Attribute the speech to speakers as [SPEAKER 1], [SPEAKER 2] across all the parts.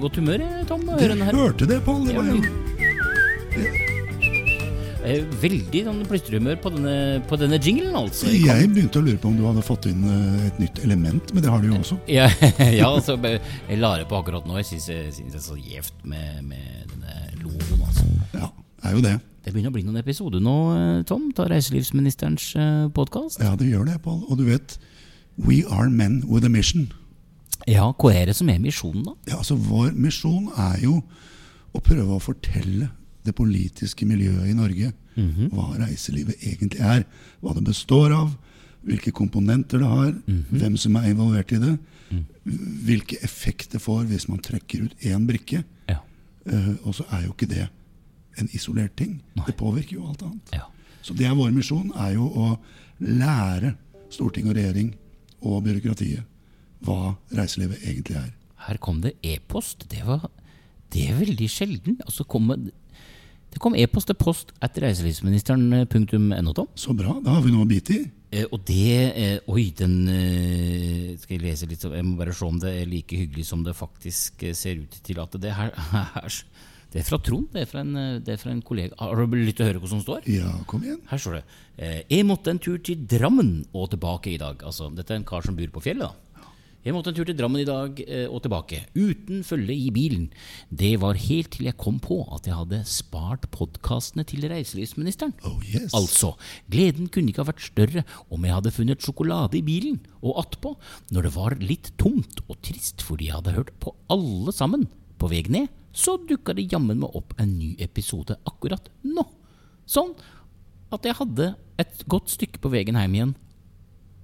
[SPEAKER 1] plystrende godt humør, Tom. Du
[SPEAKER 2] hørte det, Pål? Det var jo
[SPEAKER 1] Eh, Veldig sånn plystrehumør på på denne jinglen, altså. Jeg
[SPEAKER 2] Jeg begynte å lure på om du hadde fått inn eh, et nytt element, men det har du jo også.
[SPEAKER 1] Ja, ja altså, jeg la det på akkurat nå. Jeg syns det er så gjevt med, med denne logoen. Altså.
[SPEAKER 2] Ja, er jo det.
[SPEAKER 1] Det begynner å bli noen episoder nå, eh, Tom, av reiselivsministerens podkast.
[SPEAKER 2] Ja, det gjør det, Pål. Og du vet, we are men with a mission.
[SPEAKER 1] Ja, hva er det som er misjonen, da?
[SPEAKER 2] Ja, altså Vår misjon er jo å prøve å fortelle det politiske miljøet i Norge hva reiselivet egentlig er. Hva det består av, hvilke komponenter det har, hvem som er involvert i det. Hvilke effekt det får hvis man trekker ut én brikke.
[SPEAKER 1] Ja.
[SPEAKER 2] Uh, og så er jo ikke det en isolert ting. Det påvirker jo alt annet.
[SPEAKER 1] ja.
[SPEAKER 2] Så det er vår misjon, er jo å lære storting og regjering og byråkratiet hva reiselivet egentlig er.
[SPEAKER 1] Her kom det e-post. Det, det er veldig sjelden. Altså, kom, det kom e-post til post etter reiselivsministeren.no, Tom.
[SPEAKER 2] Så bra. Da har vi noe å bite i.
[SPEAKER 1] Eh, og det eh, Oi, den eh, Skal jeg lese litt? Jeg må bare se om det er like hyggelig som det faktisk eh, ser ut til at det her, her Det er fra Trond. Det er fra en, eh, det er fra en kollega. Har du lyst til å høre hva som står?
[SPEAKER 2] Ja, kom igjen.
[SPEAKER 1] Her står det eh, Jeg måtte en tur til Drammen og tilbake i dag. Altså, dette er en kar som bor på fjellet, da. Jeg måtte en tur til Drammen i dag eh, og tilbake, uten følge i bilen. Det var helt til jeg kom på at jeg hadde spart podkastene til reiselivsministeren.
[SPEAKER 2] Oh yes.
[SPEAKER 1] Altså, gleden kunne ikke ha vært større om jeg hadde funnet sjokolade i bilen, og attpå, når det var litt tomt og trist fordi jeg hadde hørt på alle sammen på vei ned, så dukka det jammen meg opp en ny episode akkurat nå. Sånn at jeg hadde et godt stykke på veien hjem igjen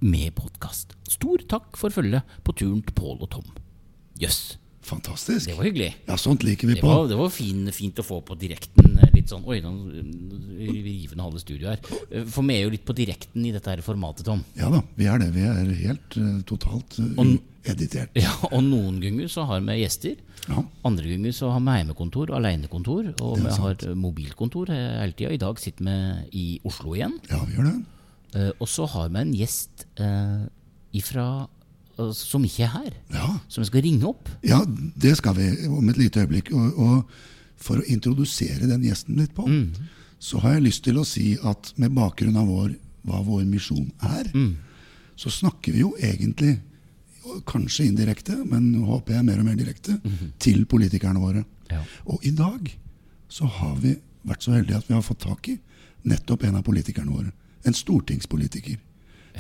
[SPEAKER 1] med podkast. Stor takk for følget på turen til Pål og Tom. Jøss,
[SPEAKER 2] Fantastisk.
[SPEAKER 1] det var hyggelig.
[SPEAKER 2] Ja, sånt liker vi
[SPEAKER 1] Det
[SPEAKER 2] på.
[SPEAKER 1] var, det var fin, fint å få på direkten. eh, Litt sånn Oi, nå river river halve studioet her. Eh, For vi er jo litt på direkten i dette her formatet, Tom.
[SPEAKER 2] Ja da, vi er det. Vi er helt eh, totalt uh,
[SPEAKER 1] Ja, Og noen ganger så har vi gjester.
[SPEAKER 2] Ja.
[SPEAKER 1] Andre ganger så har vi hjemmekontor, alenekontor. Og vi har eh, mobilkontor eh, hele tida. I dag sitter vi i Oslo igjen.
[SPEAKER 2] ja, vi gjør det.
[SPEAKER 1] Eh, Og så har vi en gjest uh, ifra, uh, som ikke er her.
[SPEAKER 2] Ja.
[SPEAKER 1] Som vi skal ringe opp.
[SPEAKER 2] ja, det skal vi om et lite øyeblikk. Og, og for å introdusere den gjesten litt på, så har jeg lyst til å si at med bakgrunn av vår, hva vår misjon er, så snakker vi jo egentlig, kanskje indirekte, men nå håper jeg mer og mer direkte, til politikerne våre.
[SPEAKER 1] Ja.
[SPEAKER 2] Og i dag så har vi vært så heldige at vi har fått tak i nettopp en av politikerne våre. En stortingspolitiker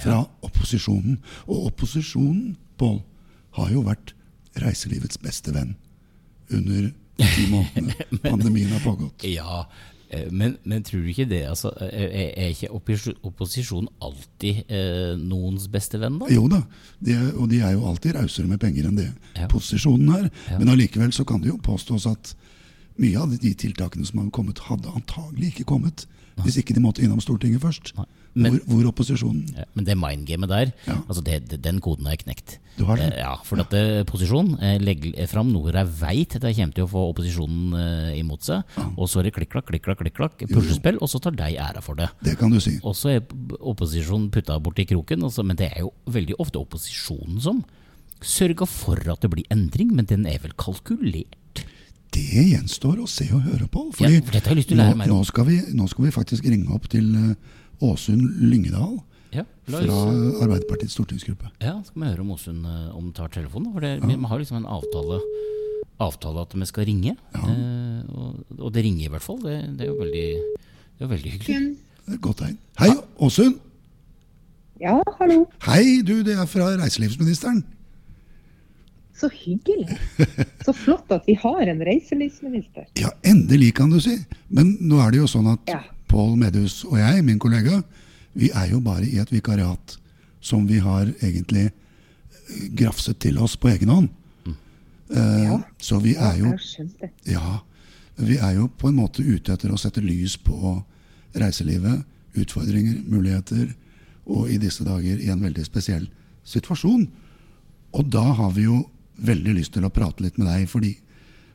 [SPEAKER 2] fra opposisjonen. Og opposisjonen, Pål, har jo vært reiselivets beste venn under de månedene pandemien har pågått.
[SPEAKER 1] Ja, eh, men, men tror du ikke det? Altså, eh, er, er ikke opposisjonen alltid eh, noens beste venn, da?
[SPEAKER 2] Jo da, de er, og de er jo alltid rausere med penger enn det
[SPEAKER 1] Ja.
[SPEAKER 2] posisjonen er.
[SPEAKER 1] Ja.
[SPEAKER 2] Men allikevel så kan det jo påstås at mye av de tiltakene som har kommet, hadde antagelig ikke kommet hvis ikke de måtte innom Stortinget først.
[SPEAKER 1] Nei. Men-
[SPEAKER 2] hvor, hvor opposisjonen
[SPEAKER 1] Ja, men det mindgamet der,
[SPEAKER 2] Ja.
[SPEAKER 1] altså det, den koden har jeg knekt.
[SPEAKER 2] Du har det?
[SPEAKER 1] Eh, Ja, for at eh, posisjonen eh, legger fram noe jeg veit de kommer til å få opposisjonen imot seg. Og så er det klikk-klakk, klikk-klakk, klikk-klakk, puslespill, og så tar de æra for det.
[SPEAKER 2] Det kan du si.
[SPEAKER 1] Og så er opposisjonen putta borti kroken, også, men det er jo veldig ofte opposisjonen som sørger for at det blir endring, men den er vel kalkulert?
[SPEAKER 2] Det gjenstår å se og høre på.
[SPEAKER 1] Ja, for dette har jeg lyst til å lære
[SPEAKER 2] nå, nå, skal vi, nå skal vi faktisk ringe opp til eh, Åsund Lyngedal
[SPEAKER 1] Ja,
[SPEAKER 2] fra Arbeiderpartiets stortingsgruppe.
[SPEAKER 1] ja, skal vi høre om Åsund eh, om tar telefonen. For det, vi, vi har liksom en avtale, avtale at vi skal ringe. Eh, og, og det ringer i hvert fall. Det, det er jo veldig, det er veldig hyggelig.
[SPEAKER 2] Det er et godt tegn. Hei, Åsund!
[SPEAKER 3] Ja, hallo.
[SPEAKER 2] Hei, du, det er fra reiselivsministeren.
[SPEAKER 3] Så hyggelig. Så flott at vi har en reiselivsminister.
[SPEAKER 2] Ja, endelig, kan du si. Men nå er det jo sånn at
[SPEAKER 3] Ja.
[SPEAKER 2] Pål Medhus og jeg, min kollega, vi er jo bare i et vikariat som vi har egentlig eh, grafset til oss på egen hånd. Eh,
[SPEAKER 3] Ja.
[SPEAKER 2] Så vi er jo. Ja, vi er jo på en måte ute etter å sette lys på reiselivet, utfordringer, muligheter, og i disse dager i en veldig spesiell situasjon. Og da har vi jo veldig lyst til å prate litt med deg, fordi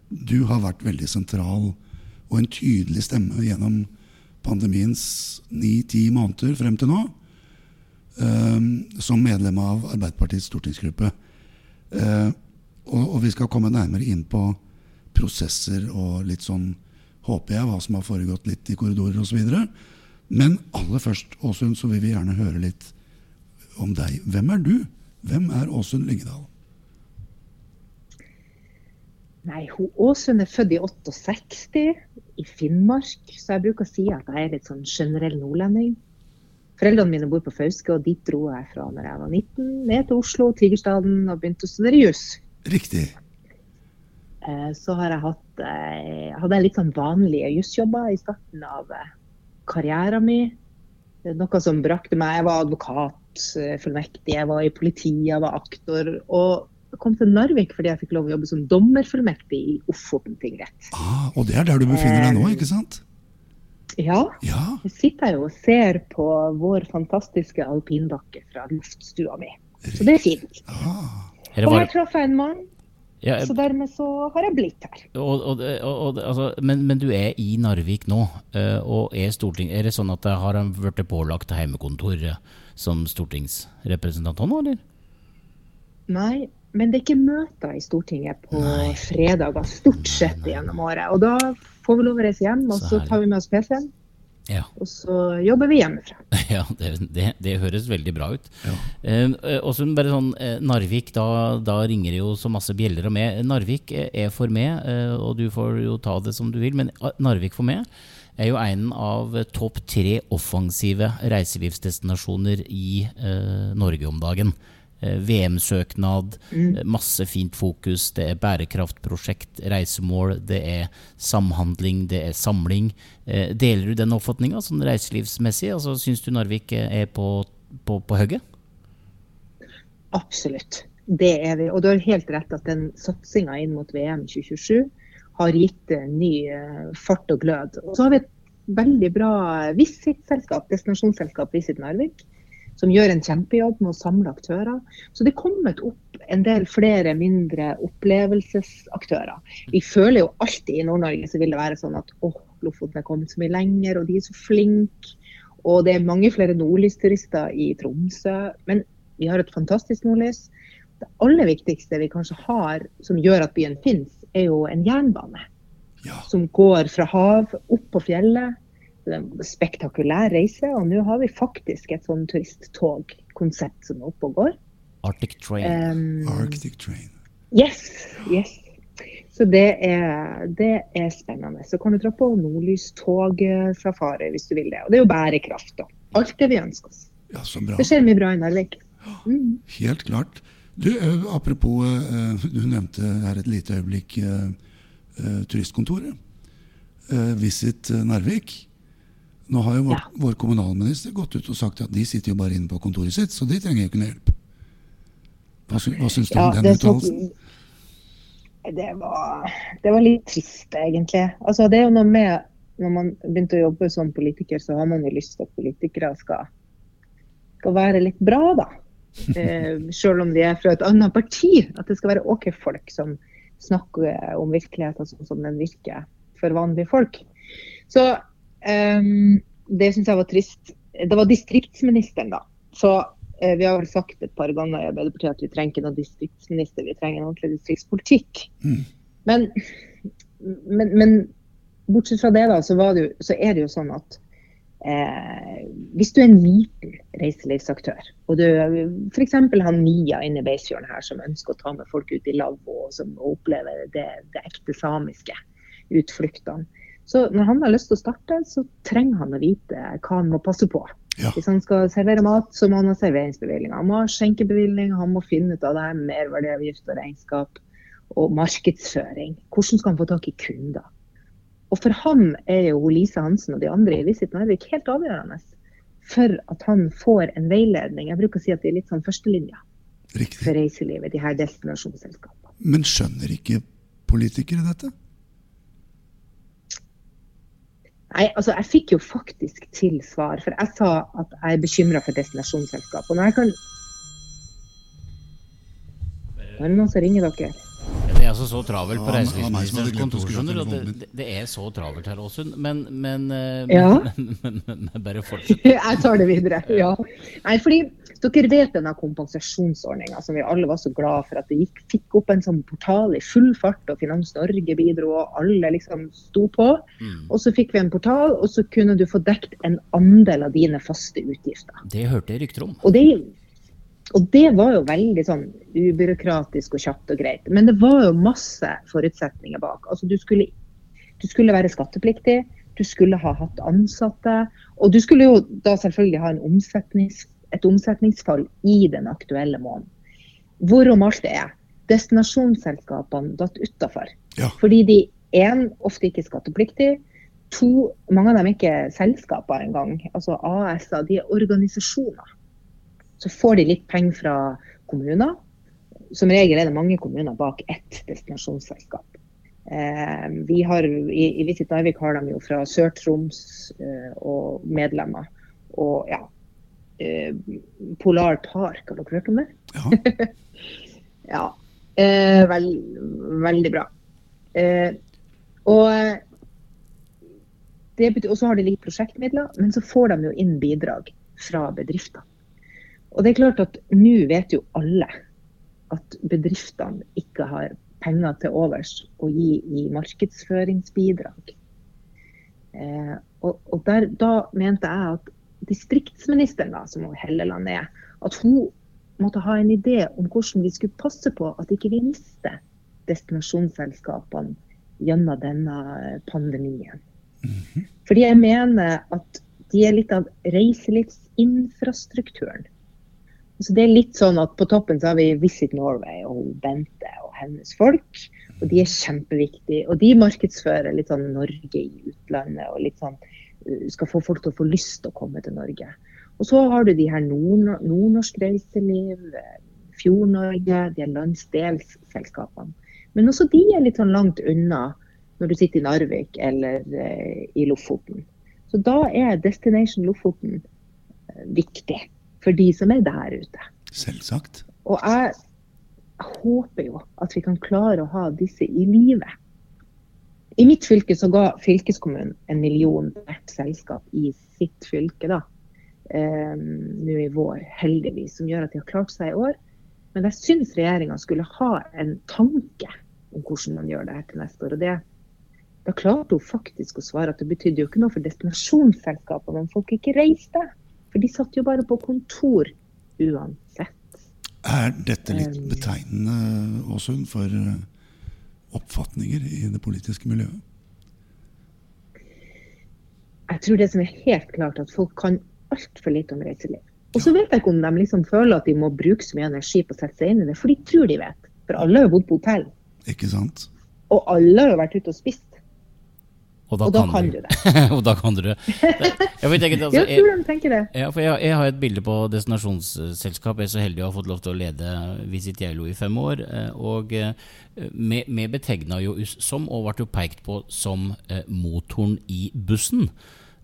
[SPEAKER 2] du har vært veldig sentral og en tydelig stemme gjennom pandemiens ni-ti måneder frem til nå, eh, som medlem av Arbeiderpartiets stortingsgruppe. Eh, og vi skal komme nærmere inn på prosesser og litt sånn, håper jeg, hva som har foregått litt i korridorer osv. Men aller først, Åsund, så vil vi gjerne høre litt om deg. Hvem er du? Hvem er Åsund Lyngedal?
[SPEAKER 3] Nei, hun, Åsund er født i 68 i Finnmark, så jeg bruker å si at jeg er litt sånn generell nordlending. Foreldrene mine bor på Fauske, og dit dro jeg fra når jeg var 19, ned til Oslo, Tigerstaden, og begynte å studere juss.
[SPEAKER 2] Riktig.
[SPEAKER 3] Eh, så har jeg hatt eh, hadde jeg litt sånn vanlige jusjobber i starten av eh, karrieren min. Noe som brakte meg Jeg var advokat, fullmektig, jeg var i politiet, jeg var aktor. Og kom til Narvik fordi jeg fikk lov å jobbe som dommerfullmektig i Ofoten tingrett.
[SPEAKER 2] Ah, og det er der du befinner deg nå, ikke sant?
[SPEAKER 3] Ja.
[SPEAKER 2] Ja.
[SPEAKER 3] Jeg sitter jo og ser på vår fantastiske alpinbakke fra luftstua mi. Så det er fint.
[SPEAKER 2] Ah,
[SPEAKER 3] Og her traff jeg en mann,
[SPEAKER 1] ja,
[SPEAKER 3] så dermed så har jeg blitt her.
[SPEAKER 1] og, og, og, og, altså, men, men du er i Narvik nå, eh, og er storting... Er det sånn at jeg har han blitt pålagt hjemmekontor eh, som stortingsrepresentant nå, eller?
[SPEAKER 3] Nei, men det er ikke møter i Stortinget på fredager stort sett gjennom året. Og da får vi lov å reise hjem, og
[SPEAKER 1] Så
[SPEAKER 3] så tar vi med oss PC-en.
[SPEAKER 1] Ja.
[SPEAKER 3] Og så jobber vi hjemmefra.
[SPEAKER 1] Ja, det, det, det høres veldig bra ut.
[SPEAKER 2] Ja.
[SPEAKER 1] Eh, og så bare sånn, eh, Narvik, da, da ringer det jo så masse bjeller og med. Narvik eh, er for meg, eh, og du får jo ta det som du vil, men eh, Narvik for meg er jo en av eh, topp tre offensive reiselivsdestinasjoner i eh, Norge om dagen. Eh, VM-søknad, eh, masse fint fokus, det er bærekraftprosjekt, reisemål, det er samhandling, det er samling. Eh, deler du den oppfatninga sånn reiselivsmessig? Altså, Syns du Narvik er på, på, på hugget?
[SPEAKER 3] Absolutt. Det er vi. Og du har helt rett at den satsinga inn mot VM 2027 har gitt ny fart og glød. Og så har vi et veldig bra Visit-selskap, destinasjonsselskap Visit Narvik, som gjør en kjempejobb med å samle aktører. Så det er kommet opp en del flere mindre opplevelsesaktører. Vi føler jo alltid i Nord-Norge så vil det være sånn at åh, Lofoten er kommet så mye lenger, og de er så flinke. Og det er mange flere nordlysturister i Tromsø. Men vi har et fantastisk nordlys. Det aller viktigste vi kanskje har som gjør at byen finnes, er jo en jernbane.
[SPEAKER 2] ja.
[SPEAKER 3] Som går fra hav opp på fjellet. Spektakulær reise. Og nå har vi faktisk et sånn turisttogkonsept som er oppe og går.
[SPEAKER 1] Arctic Train.
[SPEAKER 3] Um,
[SPEAKER 2] Arctic Train.
[SPEAKER 3] Yes, yes. Så det er, det er spennende. Så kan du dra på nordlystogsafari hvis du vil det. Og det er jo bærekraft, da. Alt det vi ønsker oss.
[SPEAKER 2] Ja, så bra.
[SPEAKER 3] Det skjer mye bra i Narvik. Mm.
[SPEAKER 2] Helt klart. Du, apropos, du nevnte her et lite øyeblikk turistkontoret. Eh, Visit Narvik. Nå har jo vår,
[SPEAKER 3] Ja.
[SPEAKER 2] vår kommunalminister gått ut og sagt at de sitter jo bare inne på kontoret sitt, så de trenger jo ikke noe hjelp. Hva, sy hva syns du
[SPEAKER 3] Ja,
[SPEAKER 2] om den uttalelsen?
[SPEAKER 3] det, var, det var litt trist, egentlig. Altså, det er jo noe med Når man begynte å jobbe som politiker, så har man jo lyst til at politikere skal, skal være litt bra, da. Eh, selv om de er fra et annet parti. At det skal være OK folk som snakker om virkeligheten sånn som den virker for vanlige folk. Så det syns jeg var trist. Det var distriktsministeren, da. Så eh, vi har vel sagt et par ganger i Arbeiderpartiet at vi trenger ikke noen distriktsminister, vi trenger en ordentlig distriktspolitikk.
[SPEAKER 2] Mm.
[SPEAKER 3] Men, men, men bortsett fra det, da, så, var det jo, så er det jo sånn at eh, hvis du er en liten reiselivsaktør, og du f.eks. har Mia inne i Beisfjorden her som ønsker å ta med folk ut i lavvo og som opplever det, det ekte samiske utfluktene. Så når han har lyst til å starte, så trenger han å vite hva han må passe på.
[SPEAKER 2] Ja.
[SPEAKER 3] Hvis han skal servere mat, så må han ha serveringsbevilgning. Han må ha skjenkebevilgning, han må finne ut av det her merverdiavgift og regnskap og markedsføring. Hvordan skal han få tak i kunder? Og for ham er jo Lise Hansen og de andre i Visit Narvik helt avgjørende for at han får en veiledning. Jeg bruker å si at de er litt sånn førstelinja for reiselivet, de her destinasjonsselskapene.
[SPEAKER 2] Men skjønner ikke politikere dette?
[SPEAKER 3] Nei, altså jeg fikk jo faktisk til svar, for jeg sa at jeg er bekymra for destinasjonsselskap. Og når jeg kan Nå er det noen som ringer dere.
[SPEAKER 1] Altså så travelt på reiselivsministerens kontor, skjønner Det, det er så travelt her, Åsund. Men, men, eh,
[SPEAKER 3] Ja.
[SPEAKER 1] men, men, men, men bare fortsett.
[SPEAKER 3] Jeg tar det videre. ja. Nei, fordi Dere vet denne kompensasjonsordninga som vi alle var så glad for at det gikk, fikk opp en sånn portal i full fart, og Finans Norge bidro, og alle liksom sto på.
[SPEAKER 1] Mm.
[SPEAKER 3] Og så fikk vi en portal, og så kunne du få dekt en andel av dine faste utgifter.
[SPEAKER 1] Det hørte jeg rykter om.
[SPEAKER 3] Og det, og det var jo veldig sånn ubyråkratisk og kjapt og greit. Men det var jo masse forutsetninger bak. Altså du skulle, du skulle være skattepliktig, du skulle ha hatt ansatte, og du skulle jo da selvfølgelig ha en omsetnings, et omsetningsfall i den aktuelle måneden. Hvorom alt det er. Destinasjonsselskapene datt utafor.
[SPEAKER 2] Ja.
[SPEAKER 3] Fordi de én ofte ikke skattepliktige. To, mange av dem ikke er selskaper engang. Altså AS-er. De er organisasjoner. Så får de litt penger fra kommuner. Som regel er det mange kommuner bak ett destinasjonsselskap. Eh, vi har, I, i Visit Narvik har de jo fra Sør-Troms eh, og medlemmer. Og ja, eh, Polar Park, har dere hørt om det?
[SPEAKER 2] Ja.
[SPEAKER 3] Ja, eh, vel, veldig bra. Eh, og og så har de litt prosjektmidler, men så får de jo inn bidrag fra bedrifter. Og det er klart at nå vet jo alle at bedriftene ikke har penger til overs å gi i markedsføringsbidrag. Eh, og og der, da mente jeg at distriktsministeren, da, som Helleland er, at hun måtte ha en idé om hvordan vi skulle passe på at ikke vi mister destinasjonsselskapene gjennom denne pandemien. Fordi jeg mener at de er litt av reiselivsinfrastrukturen. Altså det er litt sånn at På toppen så har vi Visit Norway og Bente og hennes folk. og De er kjempeviktige. Og de markedsfører litt sånn Norge i utlandet. og litt sånn uh, Skal få folk til å få lyst til å komme til Norge. Og så har du de her nord nordnorsk reiseliv, eh, Fjord-Norge, de her landsdelsselskapene. Men også de er litt sånn langt unna når du sitter i Narvik eller eh, i Lofoten. Så da er Destination Lofoten eh, viktig for de som er der ute.
[SPEAKER 2] Selvsagt.
[SPEAKER 3] Og jeg håper jo at vi kan klare å ha disse i live. I mitt fylke så ga fylkeskommunen en million hvert selskap i sitt fylke da, eh, nå i vår, heldigvis, som gjør at de har klart seg i år. Men jeg syns regjeringa skulle ha en tanke om hvordan man gjør det her til neste år. og det da klarte hun faktisk å svare at det betydde jo ikke noe for destinasjonsselskapene om folk ikke reiste. For de satt jo bare på kontor uansett.
[SPEAKER 2] Er dette litt
[SPEAKER 3] Um.
[SPEAKER 2] betegnende, Åsund, for eh, oppfatninger i det politiske miljøet?
[SPEAKER 3] Jeg tror det som er helt klart, at folk kan altfor lite om reiseliv. Og så vet jeg ikke om de liksom føler at de må bruke så mye energi på å sette seg inn i det, for de tror de vet. For alle har jo bodd på hotell,
[SPEAKER 2] Ikke sant?
[SPEAKER 3] og alle har jo vært ute og spist.
[SPEAKER 1] Og da,
[SPEAKER 3] Og da
[SPEAKER 1] kan, du.
[SPEAKER 3] det.
[SPEAKER 1] og da kan du det. Jeg, vet ikke, altså,
[SPEAKER 3] Jeg
[SPEAKER 1] jeg,
[SPEAKER 3] tror de tenker det.
[SPEAKER 1] ja, for jeg, jeg har et bilde på destinasjonsselskap. Jeg er så heldig å ha fått lov til å lede Visit Yellow i fem år. eh, Og vi vi betegna jo som, og ble jo pekt på som, eh, motoren i bussen.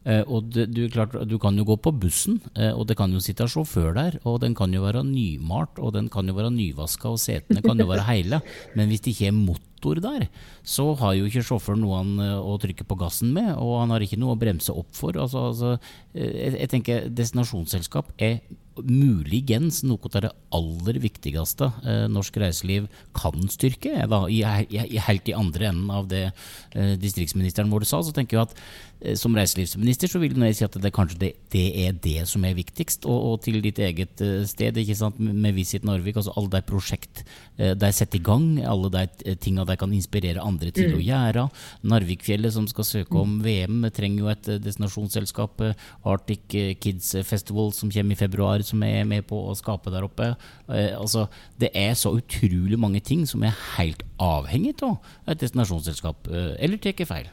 [SPEAKER 1] Eh, og det, du, klart, du kan jo gå på bussen, eh, og det kan jo sitte sjåfør der. Og den kan jo være nymalt, og den kan jo være nyvaska, og setene kan jo være heile. Men hvis det ikke er motor der, så har jo ikke sjåføren noe han eh, å trykke på gassen med, og han har ikke noe å bremse opp for. Altså, altså, jeg, jeg tenker destinasjonsselskap er muligens noe av det aller viktigste norsk reiseliv kan styrke. Da, i, i, helt i andre enden av det eh, distriktsministeren vår sa, så tenker jeg at som reiselivsminister så vil jeg si at det kanskje det, det er det som er viktigst. Og, og til ditt eget eh, sted, med Visit Narvik, altså alle de prosjekt eh, de setter i gang, alle de eh, tinga de kan inspirere andre til å gjøre. Narvikfjellet som skal søke om VM, trenger jo et eh, destinasjonsselskap. eh, Arctic eh, Kids Festival som kommer i februar, som er med på å skape der oppe. Eh, altså, det er så utrolig mange ting som er helt avhengig av et destinasjonsselskap. Eh, eller tar jeg feil?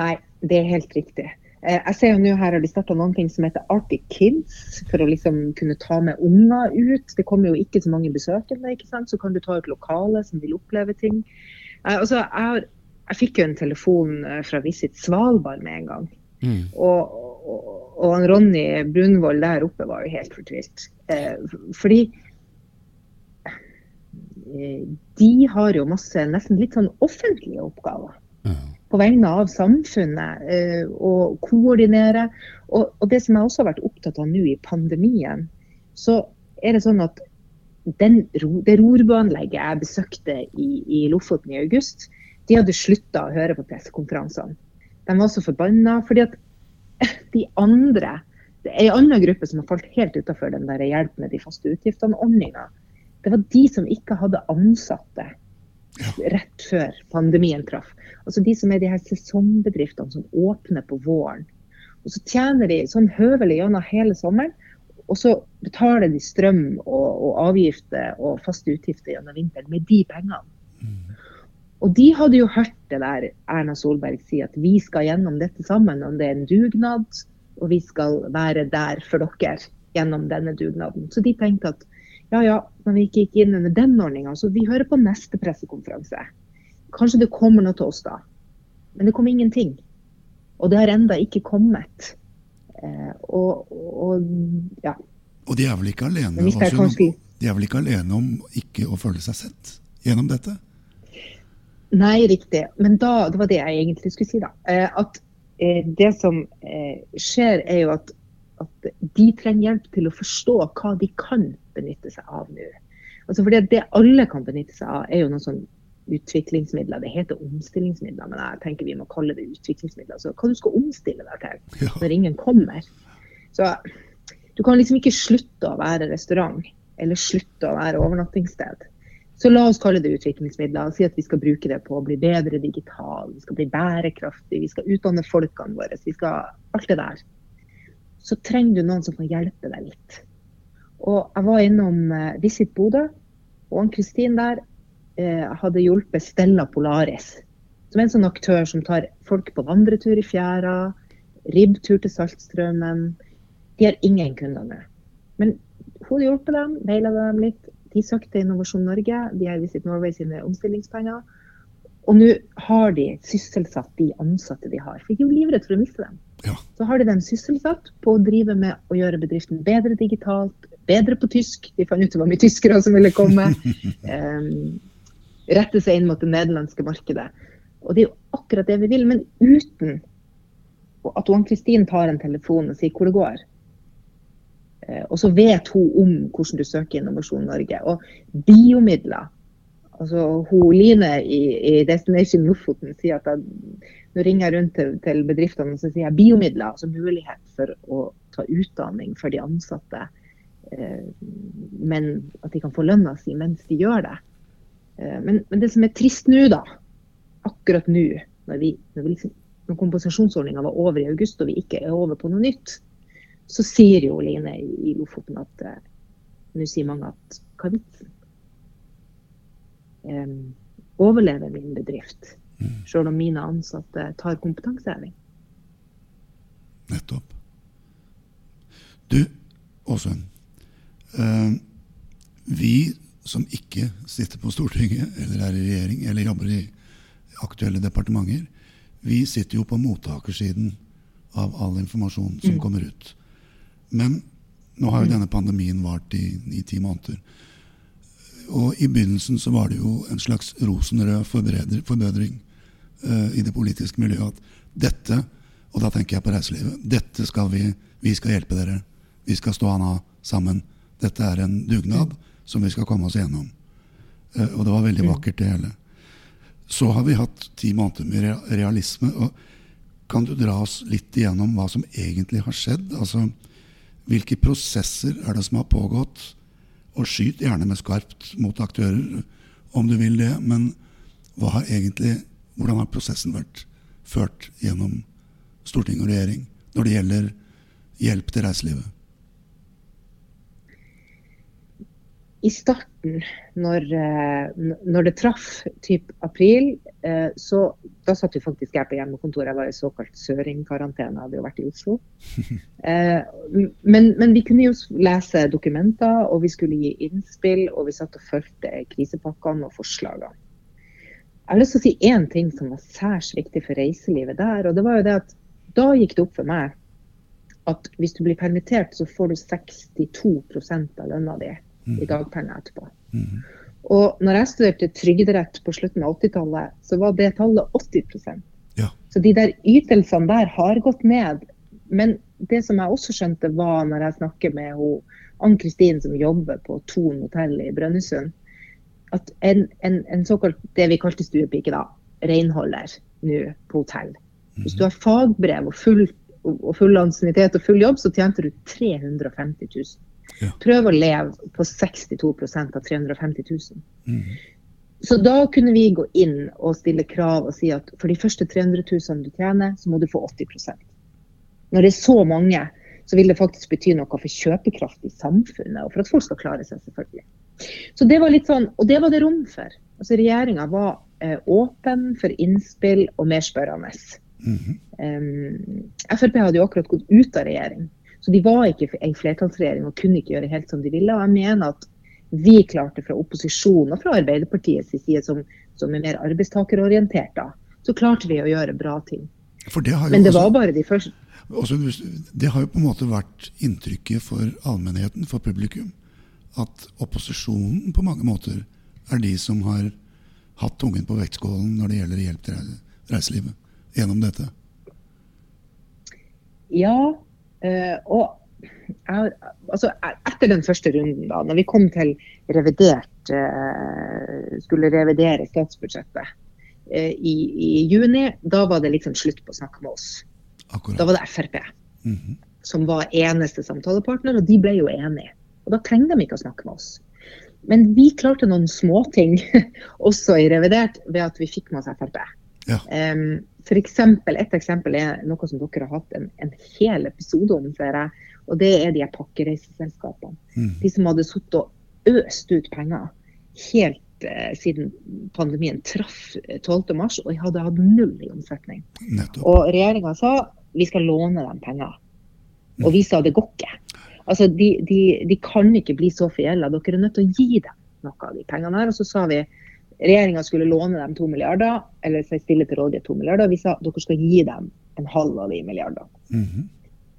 [SPEAKER 3] Nei, det er helt riktig. Eh, Jeg ser jo nå her har de starta noen ting som heter Arctic Kids, for å liksom kunne ta med unger ut. Det kommer jo ikke så mange besøkende, ikke sant? så kan du ta ut lokale som vil oppleve ting. Eh, Altså, jeg, jeg fikk jo en telefon eh, fra Visit Svalbard med en gang.
[SPEAKER 1] Mm.
[SPEAKER 3] Og, og, og Ronny Brunvoll der oppe var jo helt fortvilt. Eh, fordi de har jo masse nesten litt sånn offentlige oppgaver. På vegne av samfunnet eh, og koordinere. Og, og det som jeg også har vært opptatt av nå i pandemien, så er det sånn at den, det rorbuanlegget jeg besøkte i, i Lofoten i august, de hadde slutta å høre på pressekonferansene. De var så forbanna fordi at de andre det er en annen gruppe som har falt helt utenfor den der hjelp med de faste utgiftene-ordninga. Det var de som ikke hadde ansatte rett før pandemien traff. Altså de som er de her sesongbedriftene som åpner på våren. Og så tjener de sånn høvelig gjennom hele sommeren, og så betaler de strøm og, og avgifter og faste utgifter gjennom vinteren med de pengene. Og de hadde jo hørt det der Erna Solberg si at vi skal gjennom dette sammen, om det er en dugnad, og vi skal være der for dere gjennom denne dugnaden. Så de tenkte at ja ja, når vi ikke gikk inn under den ordninga, så vi hører på neste pressekonferanse. Kanskje det kommer noe til oss da. Men det kom ingenting. Og det har enda ikke kommet. Eh, og, og ja.
[SPEAKER 2] Og de er vel ikke alene,
[SPEAKER 3] Men
[SPEAKER 2] også,
[SPEAKER 3] kanskje-
[SPEAKER 2] de er vel ikke alene om ikke å føle seg sett gjennom dette?
[SPEAKER 3] Nei, riktig. Men da, det var det jeg egentlig skulle si, da. Eh, at eh, det som skjer, er jo at, at de trenger hjelp til å forstå hva de kan benytte seg av nå. Altså fordi Det alle kan benytte seg av, er jo noen sånn utviklingsmidler. Det heter omstillingsmidler, men jeg tenker vi må kalle det utviklingsmidler. Altså hva du skal omstille deg til
[SPEAKER 2] Ja.
[SPEAKER 3] når ingen kommer. Så du kan liksom ikke slutte å være restaurant eller slutte å være overnattingssted. Så la oss kalle det utviklingsmidler og si at vi skal bruke det på å bli bedre digital, vi skal bli bærekraftig, vi skal utdanne folkene våre, vi skal alt det der. Så trenger du noen som kan hjelpe deg litt. Og jeg var innom eh, Visit Bodø, og Ann-Kristin der eh, hadde hjulpet Stella Polaris. Som er en sånn aktør som tar folk på vandretur i fjæra, ribbtur til Saltstraumen. De har ingen kunder nå. Men hun hadde hjulpet dem, veileda dem litt. De søkte Innovasjon Norge, de har Visit Norway sine omstillingspenger. Og nå har de sysselsatt de ansatte de har. For de er jo livredde for å miste dem.
[SPEAKER 2] Ja.
[SPEAKER 3] Så har de dem sysselsatt på å drive med å gjøre bedriften bedre digitalt, bedre på tysk. De fant ut det var mye tyskere som ville komme. um, rette seg inn mot det nederlandske markedet. Og det er jo akkurat det vi vil, men uten at Ann-Kristin tar en telefon og sier hvor det går. Eh, Og så vet hun om hvordan du søker Innovasjon Norge. Og biomidler. Altså, hun Line i, i Destination Lofoten sier at jeg, nå ringer jeg rundt til, til bedriftene og så sier jeg biomidler, altså mulighet for å ta utdanning for de ansatte. Eh, men at de kan få lønna si mens de gjør det. Eh, men, men det som er trist nå, da, akkurat nå, når, vi, når, liksom, når kompensasjonsordninga var over i august og vi ikke er over på noe nytt, så sier jo Line i, i Lofoten at eh, nå sier mange at hva er vitsen? Em, overlever min bedrift, selv om mine ansatte tar kompetanseheving?
[SPEAKER 2] Nettopp. Du, Åsund. Eh, vi som ikke sitter på Stortinget, eller er i regjering, eller jobber i aktuelle departementer, vi sitter jo på mottakersiden av all informasjon som kommer ut. Men nå har jo denne pandemien vart i ni-ti måneder. Og i begynnelsen så var det jo en slags rosenrød forbedring uh, i det politiske miljøet at dette, og da tenker jeg på reiselivet, dette skal vi, vi skal hjelpe dere. Vi skal stå an av sammen. Dette er en dugnad som vi skal komme oss gjennom. Uh, og det var veldig vakkert, det hele. Så har vi hatt ti måneder med realisme. og Kan du dra oss litt igjennom hva som egentlig har skjedd? Altså, Hvilke prosesser er det som har pågått? Og skyt gjerne med skarpt mot aktører, om du vil det. Men har egentlig, hvordan har prosessen vært ført gjennom storting og regjering når det gjelder hjelp til reiselivet?
[SPEAKER 3] I starten, når, eh, når det traff typ april, eh, så da satt vi faktisk her på hjemmekontoret. Jeg var i såkalt søringkarantene, hadde jo vært i Oslo. Eh, Men, men vi kunne jo lese dokumenter, og vi skulle gi innspill, og vi satt og fulgte krisepakkene og forslagene. Jeg har lyst til å si én ting som var særs viktig for reiselivet der. og det var jo det at Da gikk det opp for meg at hvis du blir permittert, så får du 62% av lønna di i dagpenger etterpå. Og når jeg studerte trygderett på slutten av 80-tallet, så var det tallet 80
[SPEAKER 2] Ja.
[SPEAKER 3] Så de der ytelsene der har gått ned. Men det som jeg også skjønte var når jeg snakker med Ann-Kristin som jobber på Thon hotell i Brønnøysund, at en, en, en såkalt det vi kalte stuepike, da, renholder nå på hotell. Hvis du har fagbrev og full, og full ansiennitet og full jobb, så tjente du 350 000.
[SPEAKER 2] Ja.
[SPEAKER 3] Prøv å leve på 62% av 350 000.
[SPEAKER 2] Mm.
[SPEAKER 3] Så da kunne vi gå inn og stille krav og si at for de første 300 000 du tjener, så må du få 80% Når det er så mange, så vil det faktisk bety noe for kjøpekraft i samfunnet, og for at folk skal klare seg, selvfølgelig. Så det var litt sånn, Og det var det rom for. Altså Regjeringa var eh, åpen for innspill og mer spørrende.
[SPEAKER 2] Mhm.
[SPEAKER 3] Um, Frp hadde jo akkurat gått ut av regjering, så de var ikke en flertallsregjering og kunne ikke gjøre helt som de ville. og jeg mener at vi klarte fra opposisjonen og fra Arbeiderpartiets side, som, som er mer arbeidstakerorientert, da, så klarte vi å gjøre bra ting.
[SPEAKER 2] Det
[SPEAKER 3] Men det
[SPEAKER 2] også-
[SPEAKER 3] var bare de første
[SPEAKER 2] også, det har jo på en måte vært inntrykket for allmennheten, for publikum, at opposisjonen på mange måter er de som har hatt tungen på vektskålen når det gjelder hjelp til reiselivet gjennom dette.
[SPEAKER 3] Ja. Eh, og jeg, altså, etter den første runden, da, når vi kom til revidert eh, Skulle revidere statsbudsjettet eh, i, i juni, da var det liksom slutt på å snakke med oss. Da var det Frp
[SPEAKER 2] Mhm.
[SPEAKER 3] som var eneste samtalepartner, og de ble jo enige. Og da trengte de ikke å snakke med oss. Men vi klarte noen småting også i revidert ved at vi fikk med oss Frp.
[SPEAKER 2] Ja.
[SPEAKER 3] Um, for eksempel, et eksempel er noe som dere har hatt en, en hel episode om, ser jeg. Og det er de pakkereiseselskapene.
[SPEAKER 2] Mm.
[SPEAKER 3] De som hadde sittet og øst ut penger helt eh, siden pandemien traff eh, 12.3 og hadde hatt null i omsetning.
[SPEAKER 2] Nettopp.
[SPEAKER 3] Og regjeringa sa vi skal låne dem penger. Og vi sa det går ikke. Altså, de, de, de kan ikke bli så forgjelda. Dere er nødt til å gi dem noe av de pengene her. Og så sa vi regjeringa skulle låne dem to milliarder, eller stille til rådighet to milliarder. Vi sa dere skal gi dem en halv av de milliardene.
[SPEAKER 2] Mhm.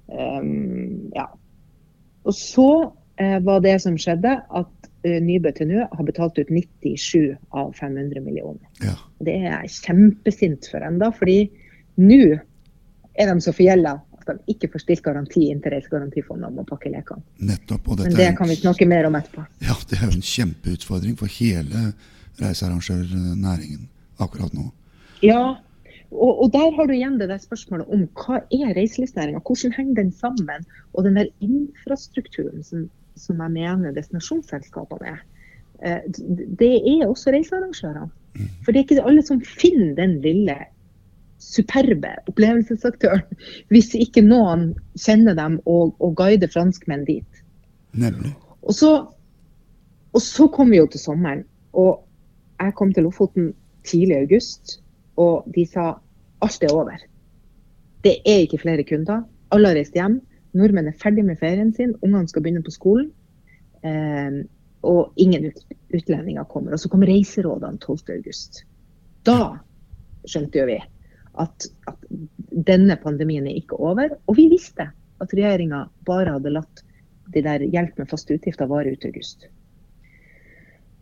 [SPEAKER 3] Um, ja. Og så eh, var det som skjedde, at uh, Nybø til nå har betalt ut 97 av 500 millioner.
[SPEAKER 2] Ja.
[SPEAKER 3] Det er jeg kjempesint for enda, fordi nå er de så forgjelda at de ikke får stilt garanti inntil Reisegarantifondet om å pakke lekene.
[SPEAKER 2] Nettopp.
[SPEAKER 3] Men det
[SPEAKER 2] er,
[SPEAKER 3] kan vi snakke mer om etterpå.
[SPEAKER 2] ja, det er jo en kjempeutfordring for hele reisearrangørnæringen akkurat nå.
[SPEAKER 3] Ja, og, og der har du igjen det der spørsmålet om hva er reiselivsnæringa, hvordan henger den sammen? Og den der infrastrukturen som, som jeg mener destinasjonsselskapene er. eh, Det er også reisearrangørene. For det er ikke alle som finner den lille superbe opplevelsesaktøren, hvis ikke noen kjenner dem og, og guider franskmenn dit.
[SPEAKER 2] Nemlig.
[SPEAKER 3] Og så, og så kom vi jo til sommeren, og jeg kom til Lofoten tidlig i august, og de sa alt er over. Det er ikke flere kunder. Alle har reist hjem. Nordmenn er ferdig med ferien sin, ungene skal begynne på skolen. Eh, og ingen utlendinger kommer. Og så kom reiserådene 12. august. Da skjønte jo vi at, at denne pandemien er ikke over. Og vi visste at regjeringa bare hadde latt de der hjelp med faste utgifter vare ut august.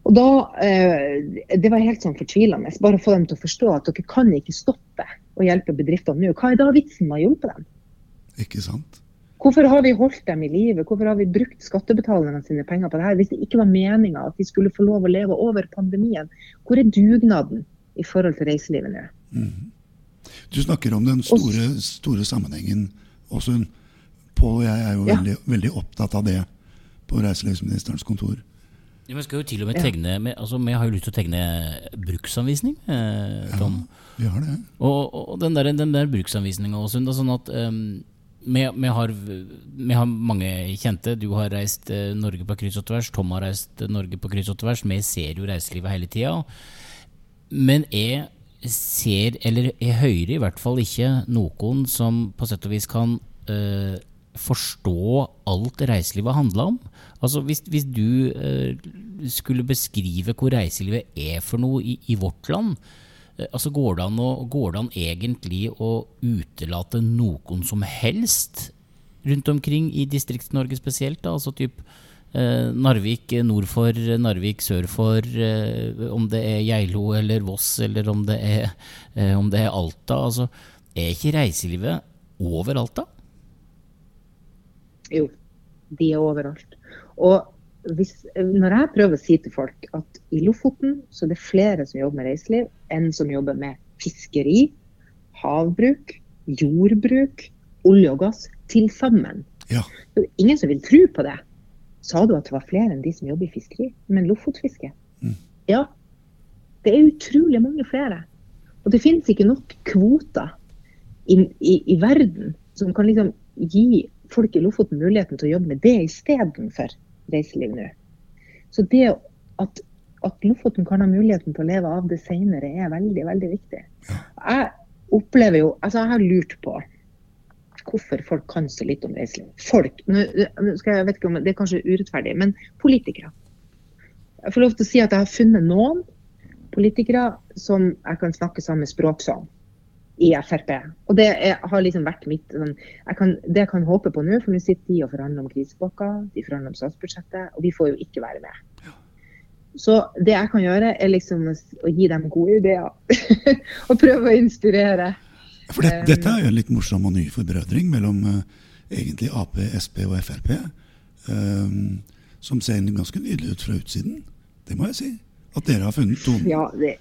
[SPEAKER 3] Og da, eh, Det var helt sånn fortvilende. Bare få dem til å forstå at dere kan ikke stoppe å hjelpe bedriftene nå. Hva er da vitsen med å hjelpe dem?
[SPEAKER 2] Ikke sant?
[SPEAKER 3] Hvorfor har vi holdt dem i live? Hvorfor har vi brukt skattebetalerne sine penger på det her hvis det ikke var meninga at de skulle få lov å leve over pandemien? Hvor er dugnaden i forhold til reiselivet nå?
[SPEAKER 2] Mhm. Du snakker om den store, store sammenhengen, Åsund. Pål og jeg er jo
[SPEAKER 3] Ja.
[SPEAKER 2] veldig, veldig opptatt av det på reiselivsministerens kontor.
[SPEAKER 1] Ja, men skal jo til og med tegne med, altså, Vi har jo lyst til å tegne bruksanvisning, eh, Tom.
[SPEAKER 2] Vi har det.
[SPEAKER 1] Og, og den der, den der bruksanvisninga også, er sånn at um, vi, vi, har, vi har mange kjente. Du har reist eh, Norge på kryss og tvers. Tom har reist eh, Norge på kryss og tvers. Vi ser jo reiselivet hele tida. Men jeg ser, eller jeg hører i hvert fall ikke noen som på sett og vis kan eh, forstå alt reiselivet handla om. Altså hvis, hvis du eh, skulle beskrive hvor reiselivet er for noe i, i vårt land, eh, altså går det, å, går det an egentlig å utelate noen som helst rundt omkring i Distrikts-Norge spesielt? Da? Altså typ Eh, Narvik nord for, Narvik sør for, eh, om det er Geilo eller Voss eller om det er, eh, om det er Alta. Altså, er ikke reiselivet overalt, da?
[SPEAKER 3] Jo, de er overalt. Og hvis, når jeg prøver å si til folk at i Lofoten så er det flere som jobber med reiseliv, enn som jobber med fiskeri, havbruk, jordbruk, olje og gass til sammen.
[SPEAKER 2] Ja.
[SPEAKER 3] Det er ingen som vil tro på det. Sa du at det var flere enn de som jobber i fiskeri? Men lofotfiske?
[SPEAKER 2] Mm.
[SPEAKER 3] Ja. Det er utrolig mange flere. Og det finnes ikke nok kvoter i, i, i verden som kan liksom gi folk i Lofoten muligheten til å jobbe med det istedenfor reiseliv nå. Så det at, at Lofoten kan ha muligheten til å leve av det senere, er veldig, veldig viktig. Jeg opplever jo Altså, jeg har lurt på hvorfor folk kan så litt om reiseliv. Folk. Nå, skal jeg, jeg vet ikke om Det er kanskje urettferdig, men politikere. Jeg får lov til å si at jeg har funnet noen politikere som jeg kan snakke samme språk som i Frp. Og det er, har liksom vært mitt sånn, jeg kan, Det jeg kan håpe på nå, for nå sitter de og forhandler om krisepakka, de forhandler om statsbudsjettet, og vi får jo ikke være med. Så det jeg kan gjøre, er liksom å gi dem gode ideer. og prøve å inspirere.
[SPEAKER 2] For det, dette er jo en litt morsom og ny forbrødring mellom uh, egentlig Ap, Sp og Frp. Um, som ser ganske nydelig ut fra utsiden. Det må jeg si. At dere har funnet tonen.
[SPEAKER 3] Ja, det,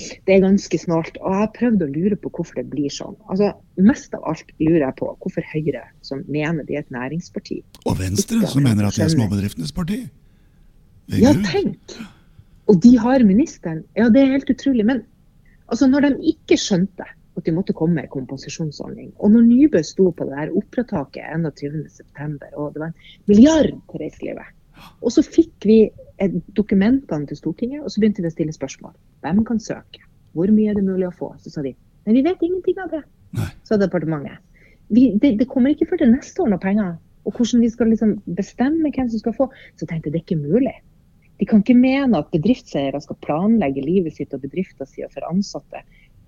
[SPEAKER 3] det er ganske snålt. Og jeg har prøvd å lure på hvorfor det blir sånn. Altså, Mest av alt lurer jeg på hvorfor Høyre, som mener de er et næringsparti
[SPEAKER 2] Og Venstre, som mener at det er småbedriftenes parti.
[SPEAKER 3] Ja, tenk! Og de har ministeren. Ja, det er helt utrolig. Men altså, når de ikke skjønte at de måtte komme med en kompensasjonsordning, og når Nybø sto på det der operataket 21.9, og det var en milliard til reiselivet, og så fikk vi dokumentene til Stortinget, og så begynte vi å stille spørsmål. Hvem kan søke? Hvor mye er det mulig å få? Så sa de men vi vet ingenting av det,
[SPEAKER 2] Nei.
[SPEAKER 3] sa departementet. Vi, det, det kommer ikke før til neste år noe penger. Og hvordan vi skal liksom bestemme hvem som skal få. Så tenkte jeg det er ikke mulig. De kan ikke mene at bedriftseiere skal planlegge livet sitt og bedriften sin for ansatte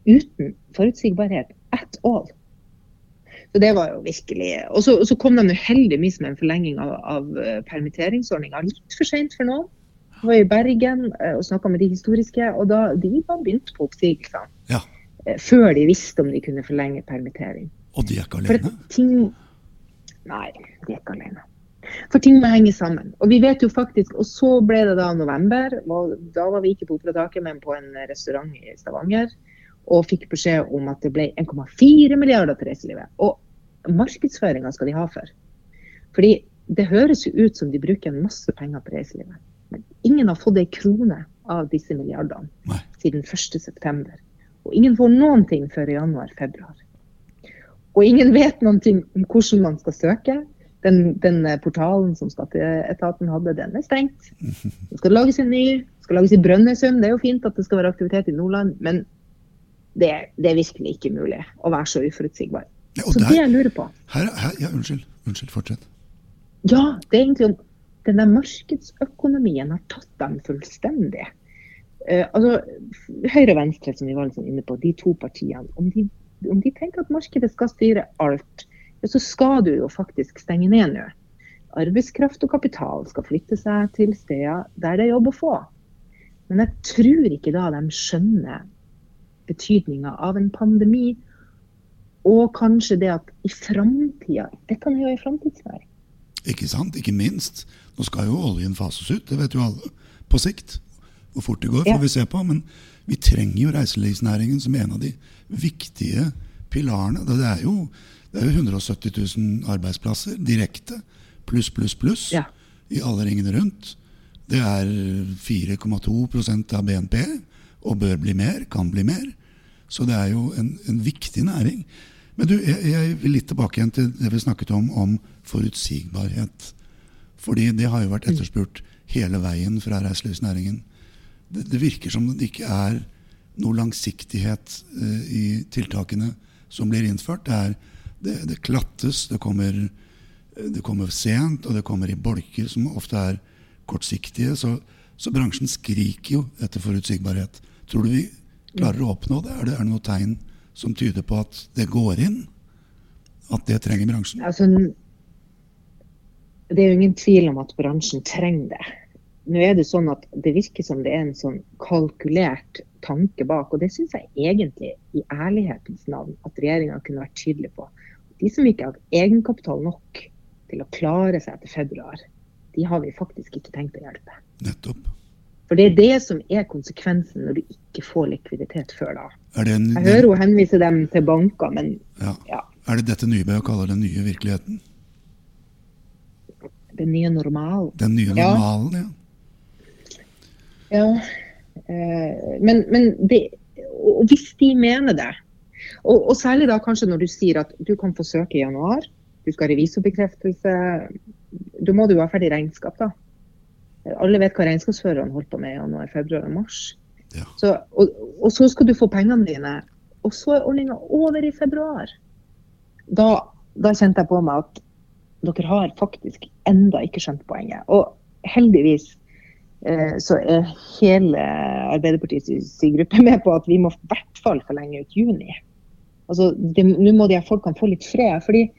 [SPEAKER 3] uten forutsigbarhet at all. Så det var jo virkelig Og så, så kom de heldigvis med en forlenging av, av eh, permitteringsordninga. Litt for seint for noen. Jeg var i Bergen eh, og snakka med de historiske, og da de var begynt på oppsigelsene.
[SPEAKER 2] Ja.
[SPEAKER 3] eh, Før de visste om de kunne forlenge permittering.
[SPEAKER 2] Og de er ikke alene.
[SPEAKER 3] ting Nei, de er ikke alene. For ting må henge sammen. Og vi vet jo faktisk, og så ble det da november. og Da var vi ikke på Operataket, men på en restaurant i Stavanger. Og fikk beskjed om at det ble 1,4 milliarder til reiselivet. Og markedsføringa skal de ha for. Fordi det høres jo ut som de bruker en masse penger på reiselivet. Men ingen har fått ei krone av disse milliardene
[SPEAKER 2] Nei.
[SPEAKER 3] siden 1.9. Og ingen får noen ting før i januar-februar. Og ingen vet noen ting om hvordan man skal søke. Den, den eh, portalen som skatteetaten hadde, den er stengt. Det skal lages en ny, det skal lages i Brønnøysund. Det er jo fint at det skal være aktivitet i Nordland, men det, det er virkelig ikke mulig å være så uforutsigbar.
[SPEAKER 2] Ja, så
[SPEAKER 3] Så det jeg lurer på
[SPEAKER 2] her, her, ja, unnskyld. Unnskyld, fortsett.
[SPEAKER 3] Ja, det er egentlig om den der markedsøkonomien har tatt dem fullstendig. Uh, altså, Høyre og Venstre, som vi var liksom inne på, de to partiene, om de, om de tenker at markedet skal styre alt, så skal du jo faktisk stenge ned nå. Arbeidskraft og kapital skal flytte seg til steder der det er jobb å få. Men jeg tror ikke da de skjønner betydninga av en pandemi, og kanskje det at i framtida Dette er jo en framtidsnæring.
[SPEAKER 2] Ikke sant? Ikke minst. Nå skal jo oljen fases ut, det vet jo alle. På sikt. Hvor fort det går,
[SPEAKER 3] Ja.
[SPEAKER 2] får vi se på. Men vi trenger jo reiselivsnæringen som en av de viktige pilarene. Det er jo, det er jo 170 000 arbeidsplasser direkte, pluss, pluss, pluss,
[SPEAKER 3] Ja.
[SPEAKER 2] i alle ringene rundt. Det er 4,2% av BNP, og bør bli mer, kan bli mer. Så det er jo en, en viktig næring. Men du, jeg, jeg vil litt tilbake igjen til det vi snakket om, om forutsigbarhet. Fordi det har jo vært etterspurt hele veien fra reiselivsnæringen. Det, det virker som det ikke er noe langsiktighet eh, i tiltakene som blir innført. Det, er, det, det klattes, det kommer, det kommer sent, og det kommer i bolker som ofte er kortsiktige. Så, så bransjen skriker jo etter forutsigbarhet. Tror du vi klarer å oppnå det? Er det, er det noe tegn som tyder på at det går inn? At det trenger bransjen?
[SPEAKER 3] Altså, det er jo ingen tvil om at bransjen trenger det. Nå er Det sånn at det virker som det er en sånn kalkulert tanke bak, og det syns jeg egentlig, i ærlighetens navn, at regjeringa kunne vært tydelig på. De som ikke har egenkapital nok til å klare seg etter februar, de har vi faktisk ikke tenkt å hjelpe.
[SPEAKER 2] Nettopp.
[SPEAKER 3] For det er det som er konsekvensen når du ikke får likviditet før da.
[SPEAKER 2] En,
[SPEAKER 3] Jeg hører hun henvise dem til banker, men
[SPEAKER 2] ja.
[SPEAKER 3] ja,
[SPEAKER 2] er det dette Nybø kaller den nye virkeligheten?
[SPEAKER 3] den nye normalen.
[SPEAKER 2] Den nye normalen, ja.
[SPEAKER 3] Ja, eh, men, men det, og hvis de mener det, og, og særlig da kanskje når du sier at du kan få søke i januar, du skal ha revisorbekreftelse, da må du ha ferdig regnskap da. Alle vet hva regnskapsføreren holdt på med i januar, februar og mars.
[SPEAKER 2] Ja.
[SPEAKER 3] Så, og, og så skal du få pengene dine, og så er ordninga over i februar. Da, da kjente jeg på meg at dere har faktisk enda ikke skjønt poenget. Og heldigvis eh, så er hele Arbeiderpartiets gruppe med på at vi må i hvert fall forlenge ut juni. Altså, Nå må de her folkene få litt fred. fordi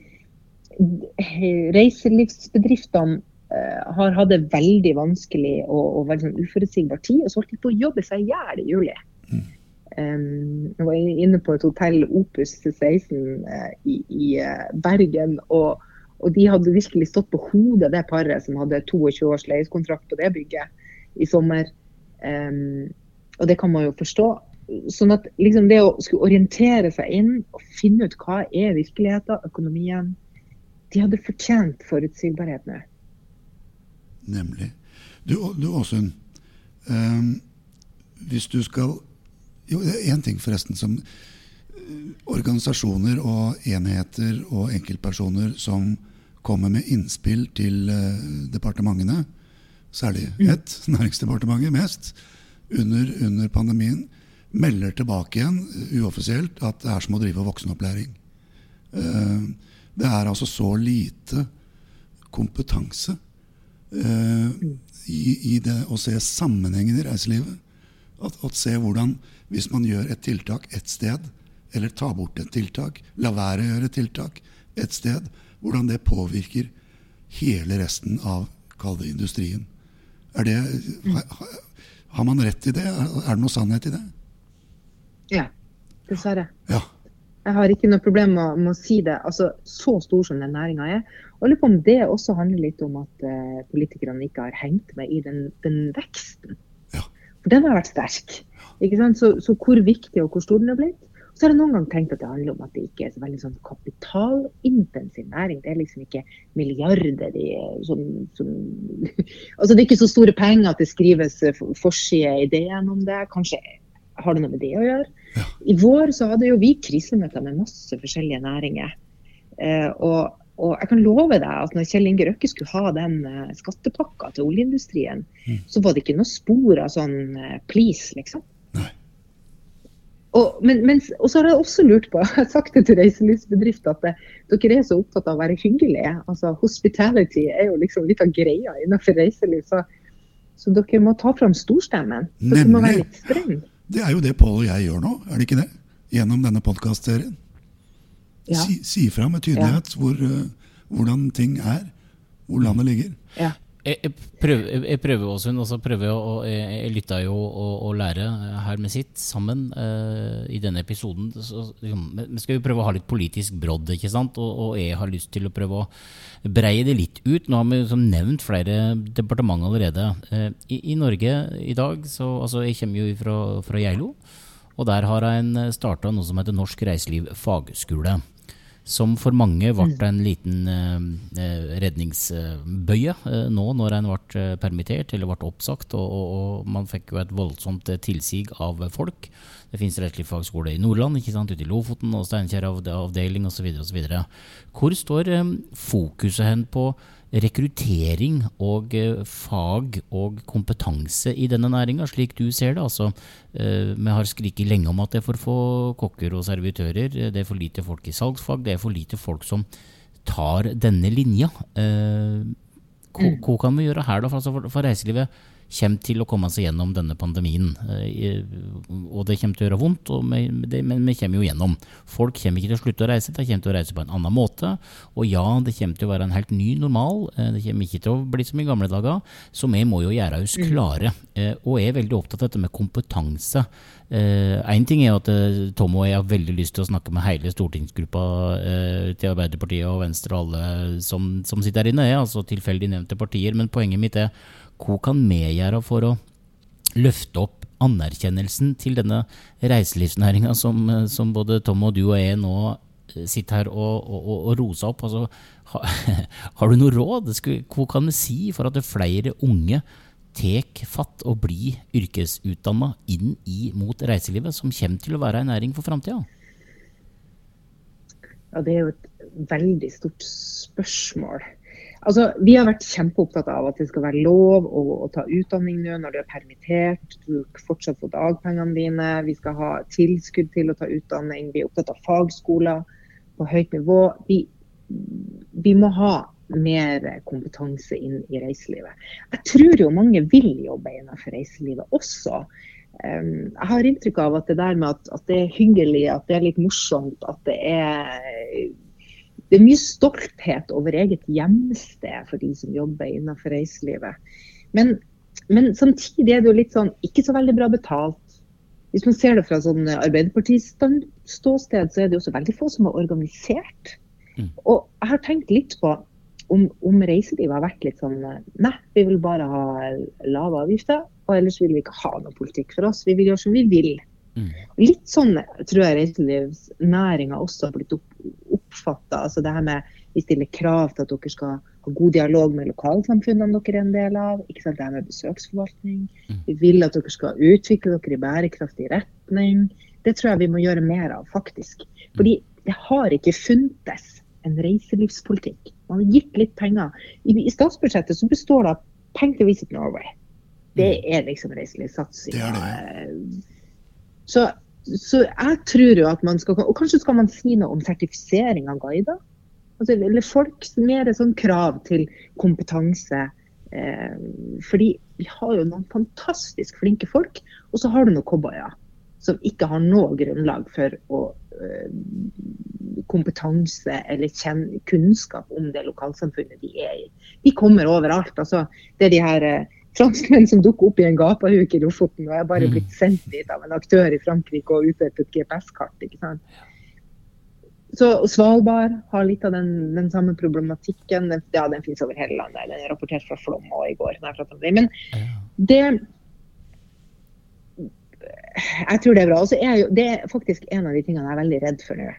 [SPEAKER 3] reiselivsbedriftene har hatt det veldig vanskelig og, og veldig sånn uforutsigbar tid, og så holdt de på å jobbe seg i hjel i juli. Um, jeg var inne på et hotell Opus 16 uh, i, i uh, Bergen, og, og de hadde virkelig stått på hodet, det paret som hadde 22 års leiekontrakt på det bygget i sommer. Um, og det kan man jo forstå. Sånn at liksom det å skulle orientere seg inn og finne ut hva er virkeligheten, økonomien De hadde fortjent forutsigbarhet nå.
[SPEAKER 2] Nemlig. Du, du Åsund. Um, hvis du skal Jo, det er én ting forresten som eh, Organisasjoner og enheter og enkeltpersoner som kommer med innspill til eh, departementene, særlig ett, Næringsdepartementet mest, under, under pandemien, melder tilbake igjen eh, uoffisielt at det er som å drive voksenopplæring. Eh, det er altså så lite kompetanse i, i det å se sammenhengen i reiselivet. At, at se hvordan, hvis man gjør et tiltak ett sted, eller tar bort et tiltak, la være å gjøre et tiltak ett sted, hvordan det påvirker hele resten av kall det industrien. Er det, har, har- man rett i det? Er er det noe sannhet i det?
[SPEAKER 3] Ja, dessverre.
[SPEAKER 2] Ja.
[SPEAKER 3] Jeg har ikke noe problem med, å si det. Altså, Så stor som den næringa er. Og lurer på om det også handler litt om at eh, politikerne ikke har hengt med i den, den veksten.
[SPEAKER 2] Ja.
[SPEAKER 3] For den har vært sterk. Ikke sant? Så, så hvor viktig og hvor stor den har blitt. Så har jeg noen gang tenkt at det handler om at det ikke er så veldig sånn kapitalintensiv næring. Det er liksom ikke milliarder i, som, som Altså det er ikke så store penger at det skrives forside i DN om det. Kanskje har det noe med det å gjøre. I vår så hadde jo vi krisemøter med masse forskjellige næringer. Eh, og, og jeg kan love deg at når Kjell Inge Røkke skulle ha den eh, skattepakka til oljeindustrien, så var det ikke noe spor av sånn eh, please, liksom.
[SPEAKER 2] Nei.
[SPEAKER 3] Og, men, men, og så har jeg også lurt på, jeg har sagt det til reiselivsbedrifter, at det, dere er så opptatt av å være hyggelige. Altså Hospitality er jo liksom litt av greia innenfor reiseliv. Så, så dere må ta fram storstemmen. Dere må være litt strenge.
[SPEAKER 2] Det er jo det Pål og jeg gjør nå, er det ikke det? Gjennom denne podkastserien.
[SPEAKER 3] Ja.
[SPEAKER 2] Si, si fra med tydelighet hvor, eh, hvordan ting er, hvor landet ligger.
[SPEAKER 3] Ja.
[SPEAKER 1] Jeg, prøver, jeg- prøver også, og prøver jeg å Jeg, jeg lytta jo å, lære her med sitt sammen uh, i denne episoden. Så, liksom, men skal vi prøve å ha litt politisk brodd, ikke sant? Og, og jeg har lyst til å prøve å breie det litt ut. Nå har vi som nevnt flere departement allerede. Uh, i, I Norge i dag, så altså Jeg kommer jo fra, fra Geilo. Og der har jeg starta noe som heter Norsk Reiseliv Fagskole. Som for mange ble en liten eh, eh, redningsbøye eh, nå når en ble permittert eller ble oppsagt. Og, og, og man fikk jo et voldsomt tilsig av folk. Det finnes reiselivsfagskole i Nordland, ikke sant, ute i Lofoten og Steinkjer avde- avdeling osv. Hvor står eh, fokuset hen på rekruttering og eh, fag og kompetanse i denne næringa, slik du ser det? Altså, eh, vi har skriket lenge om at det er for få kokker og servitører, det er for lite folk i salgsfag, det er for lite folk som tar denne linja. Hva, hva kan vi gjøre her, da? For, altså, for, for reiselivet kommer til å komme seg gjennom denne pandemien. Eh, og det kommer til å gjøre vondt, men vi kommer jo gjennom. Folk kommer ikke til å slutte å reise, de kommer til å reise på en annen måte. Og ja, det kommer til å være en helt ny normal. Eh, det kommer ikke til å bli som i gamle dager. Så vi må jo gjøre oss mm. klare. Og jeg er veldig opptatt av dette med kompetanse. Én ting er at Tom og jeg har veldig lyst til å snakke med hele stortingsgruppa til Arbeiderpartiet og Venstre og alle som, som sitter her inne, altså tilfeldig nevnte partier. Men poenget mitt er hva kan vi gjøre for å løfte opp anerkjennelsen til denne reiselivsnæringa som, som, både Tom og du og jeg nå eh, sitter her og, og, og roser opp? Altså, ha, har du noe råd? Hva kan vi si for at flere unge tar fatt og blir yrkesutdanna inn i mot reiselivet, som kommer til å være en næring for framtida?
[SPEAKER 3] Ja, det er jo et veldig stort spørsmål. Altså, vi har vært kjempeopptatt av at det skal være lov å, å ta utdanning nå når du er permittert. Du fortsatt får dagpengene dine. Vi skal ha tilskudd til å ta utdanning. Vi er opptatt av fagskoler på høyt nivå. Vi, vi må ha mer kompetanse inn i reiselivet. Jeg tror jo mange vil jobbe innenfor reiselivet også. Jeg har inntrykk av at det der med at, at, det er hyggelig, at det er litt morsomt, at det er det er mye stolthet over eget hjemsted for de som jobber innenfor reiselivet. Men, men, samtidig er det jo litt sånn ikke så veldig bra betalt. Hvis man ser det fra sånn Arbeiderparti-ståsted, så er det også veldig få som er organisert. Mm. Og jeg har tenkt litt på om, om reiselivet har vært litt sånn Nei, vi vil bare ha lave avgifter, og ellers vil vi ikke ha noe politikk for oss. Vi vil gjøre som vi vil. Mm. Litt sånn tror jeg reiselivsnæringa også har blitt opp, oppfatta. Altså det her med vi stiller krav til at dere skal ha god dialog med lokalsamfunnene dere er en del av. ikke sant, Det her med besøksforvaltning. Mm. Vi vil at dere skal utvikle dere i bærekraftig retning. Det tror jeg vi må gjøre mer av, faktisk. Fordi det har ikke funtes en reiselivspolitikk. Man har gitt litt penger. I, i statsbudsjettet så består det av penger til Visit Norway. Det mm. er liksom reiselivssatsing. Det er det. Så, så, jeg tror jo at man skal Og kanskje skal man si noe om sertifisering av guider? Altså, eller folk mer sånn krav til kompetanse. Eh, fordi vi har jo noen fantastisk flinke folk, og så har du noen cowboyer som ikke har noe grunnlag for å, eh, kompetanse eller kunnskap om det lokalsamfunnet de er i. De kommer overalt. Altså, det er de her eh, franskmenn som dukker opp i en gapahuk i Lofoten og er bare mm. blitt sendt dit av en aktør i Frankrike og utdelt et GPS-kart. ikke sant? Så Svalbard har litt av den, den samme problematikken. Den, ja, den finnes over hele landet. Den er rapportert fra Flom og i går. Men det Jeg tror det er bra. Og er jo, det er faktisk en av de tingene jeg er veldig redd for nå.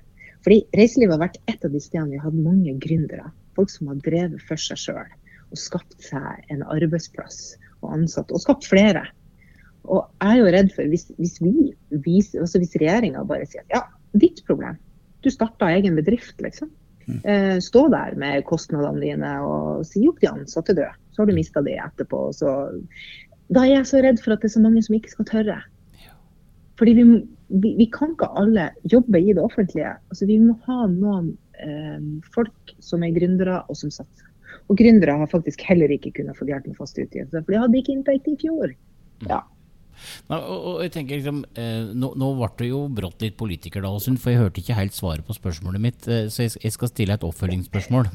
[SPEAKER 3] Fordi Reiselivet har vært et av de stedene vi har hatt mange gründere. Folk som har drevet for seg sjøl og skapt seg en arbeidsplass og ansatte, og skapt flere. Og jeg er jo redd for hvis, hvis altså hvis regjeringa bare sier at ja, ditt problem, du starta egen bedrift, liksom. Mm. Eh, stå der med kostnadene dine og si opp de ansatte døde. Så har du mista det etterpå. Så, da er jeg så redd for at det er så mange som ikke skal tørre. Fordi vi, vi, vi kan ikke alle jobbe i det offentlige. Altså, vi må ha noen eh, folk som er gründere og som satser. Og gründere har faktisk heller ikke kunnet få hjelp med fast utgifter, for de hadde ikke inntekt i fjor. Ja.
[SPEAKER 1] Nei, og, og, jeg tenker liksom, eh, nå, nå, ble det jo brått litt politiker da, Åsund, for jeg hørte ikke helt svaret på spørsmålet mitt. Eh, så jeg, jeg, skal stille et oppfølgingsspørsmål.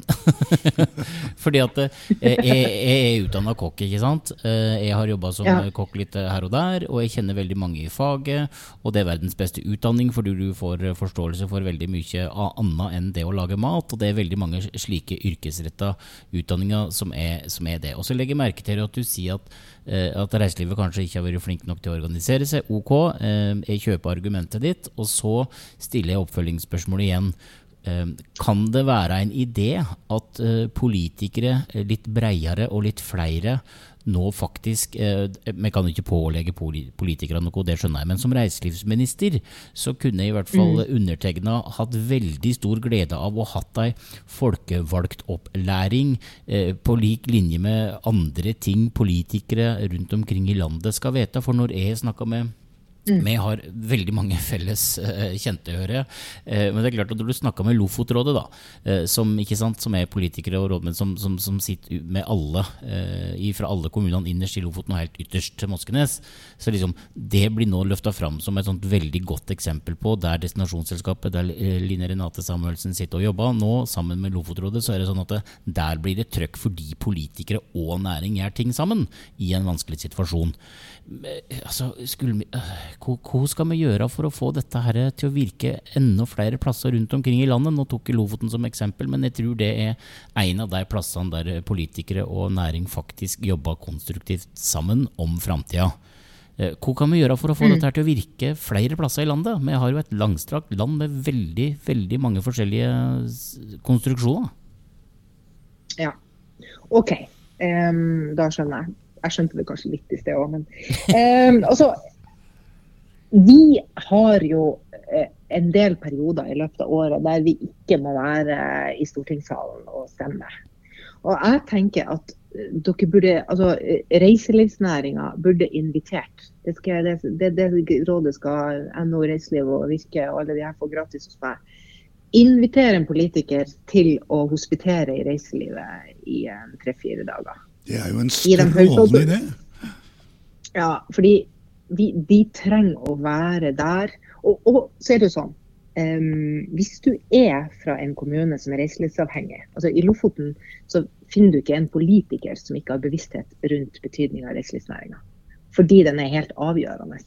[SPEAKER 1] Fordi at eh, jeg, jeg, er utdanna kokk, ikke sant. Eh, jeg har jobba som ja. kokk litt her og der, og jeg kjenner veldig mange i faget. Og det er verdens beste utdanning, fordi du får forståelse for veldig mye annet enn det å lage mat. Og det er veldig mange slike yrkesretta utdanninger som er, som er det. Og så legger jeg merke til at du sier at at reiselivet kanskje ikke har vært flink nok til å organisere seg. Ok, eh, jeg kjøper argumentet ditt, og så stiller jeg oppfølgingsspørsmålet igjen. Eh, kan det være en idé at politikere litt breiere og litt flere nå faktisk eh, Vi kan ikke pålegge politikerne noe, det skjønner jeg. Men som reiselivsminister så kunne i hvert fall mm. undertegna hatt veldig stor glede av å hatt ei folkevalgt opplæring eh, på lik linje med andre ting politikere rundt omkring i landet skal vite. For når jeg snakka med
[SPEAKER 3] Mm.
[SPEAKER 1] Vi har veldig mange felles uh, kjente, hører jeg. Uh, men det er klart at når du snakka med Lofotrådet, da, uh, som, sant, som, er politikere og rådmenn som, som, som sitter med alle fra alle kommunene innerst i Lofoten og helt ytterst til Moskenes, så liksom, det blir nå løfta fram som et sånt veldig godt eksempel på der destinasjonsselskapet, der Line Renate Samuelsen sitter og jobber nå, sammen med Lofotrådet, så er det sånn at det, der blir det trøkk fordi politikere og næring gjør ting sammen i en vanskelig situasjon. Altså, skulle, hva skal vi gjøre for å få dette her til å virke enda flere plasser rundt omkring i landet? Nå tok jeg Lofoten som eksempel, men jeg tror det er en av de plassene der politikere og næring faktisk jobber konstruktivt sammen om framtida. Eh, hva kan vi gjøre for å få mm. dette til å virke flere plasser i landet? Vi har jo et langstrakt land med veldig, veldig mange forskjellige konstruksjoner.
[SPEAKER 3] Ja, ok. Um, da skjønner jeg. Jeg skjønte det kanskje litt i sted òg, men um, altså, vi har jo eh, en del perioder i løpet av året der vi ikke må være i stortingssalen og stemme. Og jeg tenker at eh, dere burde, altså Reiselivsnæringa burde invitert. Det, skal, det, det, det rådet skal NHO Reiseliv og Virke og alle de her få gratis hos meg. Invitere en politiker til å hospitere i reiselivet i tre-fire dager.
[SPEAKER 2] Det er jo en strålende idé.
[SPEAKER 3] Ja, fordi vi, de, trenger å være der. Og, og så er det jo sånn um, Hvis du er fra en kommune som er reiselivsavhengig altså I Lofoten så finner du ikke en politiker som ikke har bevissthet rundt betydninga av reiselivsnæringa. Fordi den er helt avgjørende.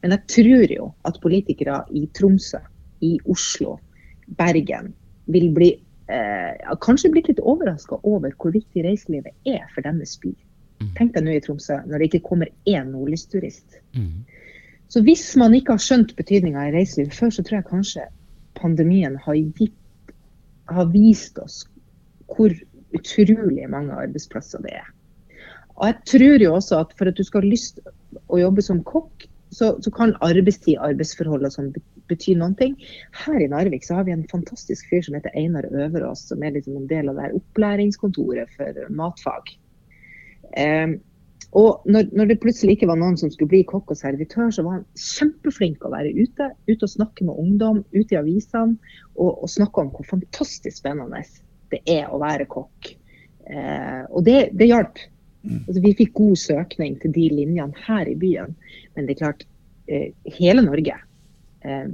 [SPEAKER 3] Men jeg tror jo at politikere i Tromsø, i Oslo, Bergen vil bli eh, kanskje blitt litt overraska over hvor viktig reiselivet er for deres by. Mm. Tenk deg nå i Tromsø, når det ikke kommer én nordlysturist. Mm. Så hvis man ikke har skjønt betydninga i reiseliv før, så tror jeg kanskje pandemien har, gitt, har vist oss hvor utrolig mange arbeidsplasser det er. Og jeg tror jo også at for at du skal ha lyst å jobbe som kokk, så, så kan arbeidstid, arbeidsforhold og sånn bety noen ting. Her i Narvik så har vi en fantastisk fyr som heter Einar Øverås, som er liksom en del av det her opplæringskontoret for matfag. Um, og når, når, det plutselig ikke var noen som skulle bli kokk og servitør, så var han kjempeflink å være ute. Ute og snakke med ungdom, ute i avisene. Og, og snakke om hvor fantastisk spennende det er å være kokk. Eh, og det, det hjalp. Mm. Altså, vi fikk god søkning til de linjene her i byen. Men det er klart, eh, hele Norge eh,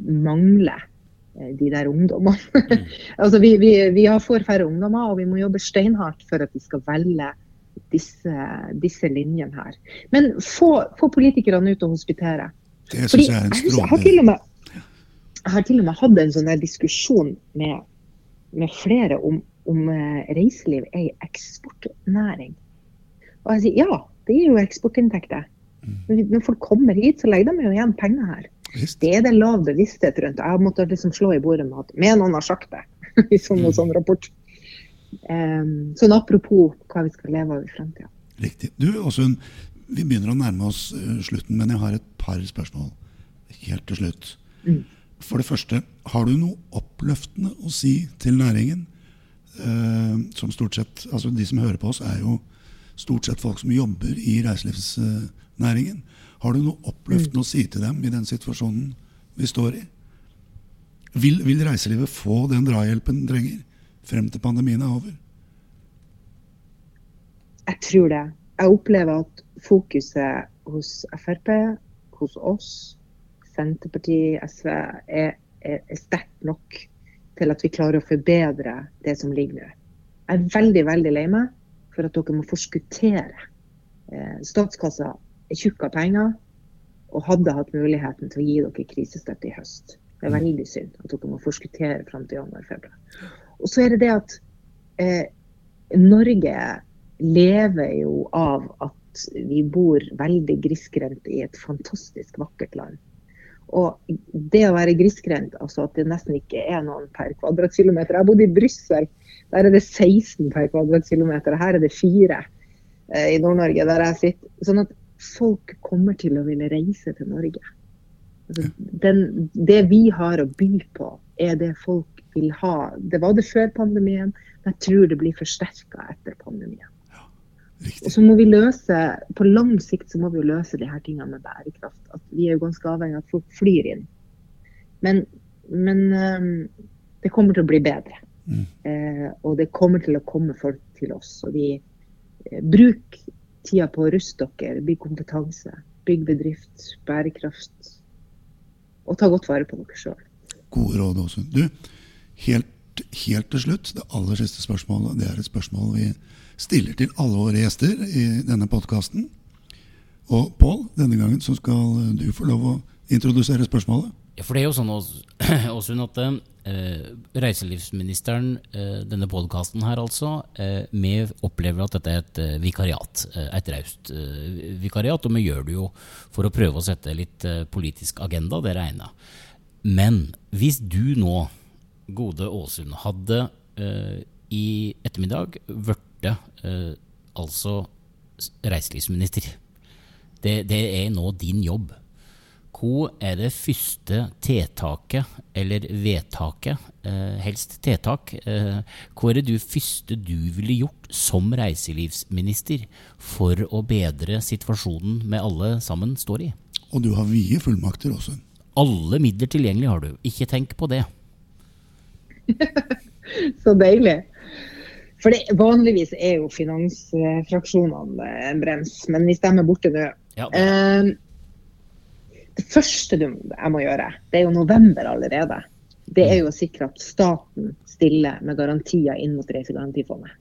[SPEAKER 3] mangler eh, de der ungdommene. Mm. altså, vi, vi, vi, har for færre ungdommer, og vi må jobbe steinhardt for at vi skal velge disse, disse linjene her. Men få, få politikerne ut og hospitere.
[SPEAKER 2] Det syns jeg er en strålende
[SPEAKER 3] jeg har til og med hatt en sånn diskusjon med, med flere om, om uh, reiseliv er en eksportnæring. Og jeg sier ja, det gir jo eksportinntekter. Når folk kommer hit, så legger de jo igjen penger her. Visst. Det er det lav bevissthet rundt. Jeg måtte liksom slå i bordet med at med noen har sagt det i sånn og sånn rapport. Um, sånn apropos hva vi skal leve av i fremtida.
[SPEAKER 2] Riktig. Du, Åsund, vi begynner å nærme oss uh, slutten, men jeg har et par spørsmål helt til slutt. Mm. For det første, har du noe oppløftende å si til næringen? Uh, som stort sett, altså De som hører på oss, er jo stort sett folk som jobber i reiselivsnæringen. Har du noe oppløftende mm. å si til dem i den situasjonen vi står i? Vil, vil reiselivet få den drahjelpen den trenger? frem til pandemien er over?
[SPEAKER 3] Jeg tror det. Jeg opplever at fokuset hos Frp, hos oss, Senterpartiet, SV, er, er, er sterkt nok til at vi klarer å forbedre det som ligger nå. Jeg er veldig veldig lei meg for at dere må forskuttere. Eh, statskassa tjukk av penger og hadde hatt muligheten til å gi dere krisestøtte i høst. Det er mm. veldig synd at dere må forskuttere fram til januar-februar. Og så er det det at eh, Norge lever jo av at vi bor veldig grisgrendt i et fantastisk vakkert land. Og det å være grisgrendt, altså at det nesten ikke er noen per kvadratkilometer Jeg bodde i Brussel, der er det 16 per kvadratkilometer. Her er det 4 eh, i Nord-Norge, der jeg sitter. Sånn at folk kommer til å ville reise til Norge. Altså, den, det vi har å by på, er det folk vil ha. Det var det før pandemien, men jeg tror det blir forsterka etter pandemien. Ja,
[SPEAKER 2] Riktig.
[SPEAKER 3] Og så må vi løse, På lang sikt så må vi løse de her tingene med bærekraft. At vi er jo ganske avhengig av at folk flyr inn. Men, men um, det kommer til å bli bedre.
[SPEAKER 2] Mm.
[SPEAKER 3] Eh, og det kommer til å komme folk til oss. Og vi eh, bruk tida på å ruste dere, bygg kompetanse, bygg bedrift, bærekraft. Og ta godt vare på dere sjøl.
[SPEAKER 2] Gode råd, Åsund. Du, helt, helt til slutt, det aller siste spørsmålet. Det er et spørsmål vi stiller til alle våre gjester i denne podkasten. Og Pål, denne gangen så skal du få lov å introdusere spørsmålet.
[SPEAKER 1] Ja, for det er jo sånn Ås- Åsund, at eh, reiselivsministeren, eh, denne podkasten her altså, eh, vi opplever at dette er et eh, vikariat. Eh, et raust eh, vikariat. Og vi gjør det jo for å prøve å sette litt politisk agenda, det regner jeg. Men hvis du nå, gode Åsund, hadde i ettermiddag blitt altså reiselivsminister det, det er nå din jobb. Hva er det første tiltaket, eller vedtaket, eh, helst tiltak, eh, hva er det du første du ville gjort som reiselivsminister for å bedre situasjonen vi alle sammen står i?
[SPEAKER 2] Og du har vide fullmakter, også.
[SPEAKER 1] Alle midler tilgjengelig har du, ikke tenk på det.
[SPEAKER 3] Så deilig. For det, vanligvis er jo finansfraksjonene en brems, men vi stemmer er borte nå
[SPEAKER 1] Ja, det,
[SPEAKER 3] eh, Det første du, jeg må gjøre, det er jo november allerede. Det er jo å sikre at staten stiller med garantier inn mot Reisegarantifondet.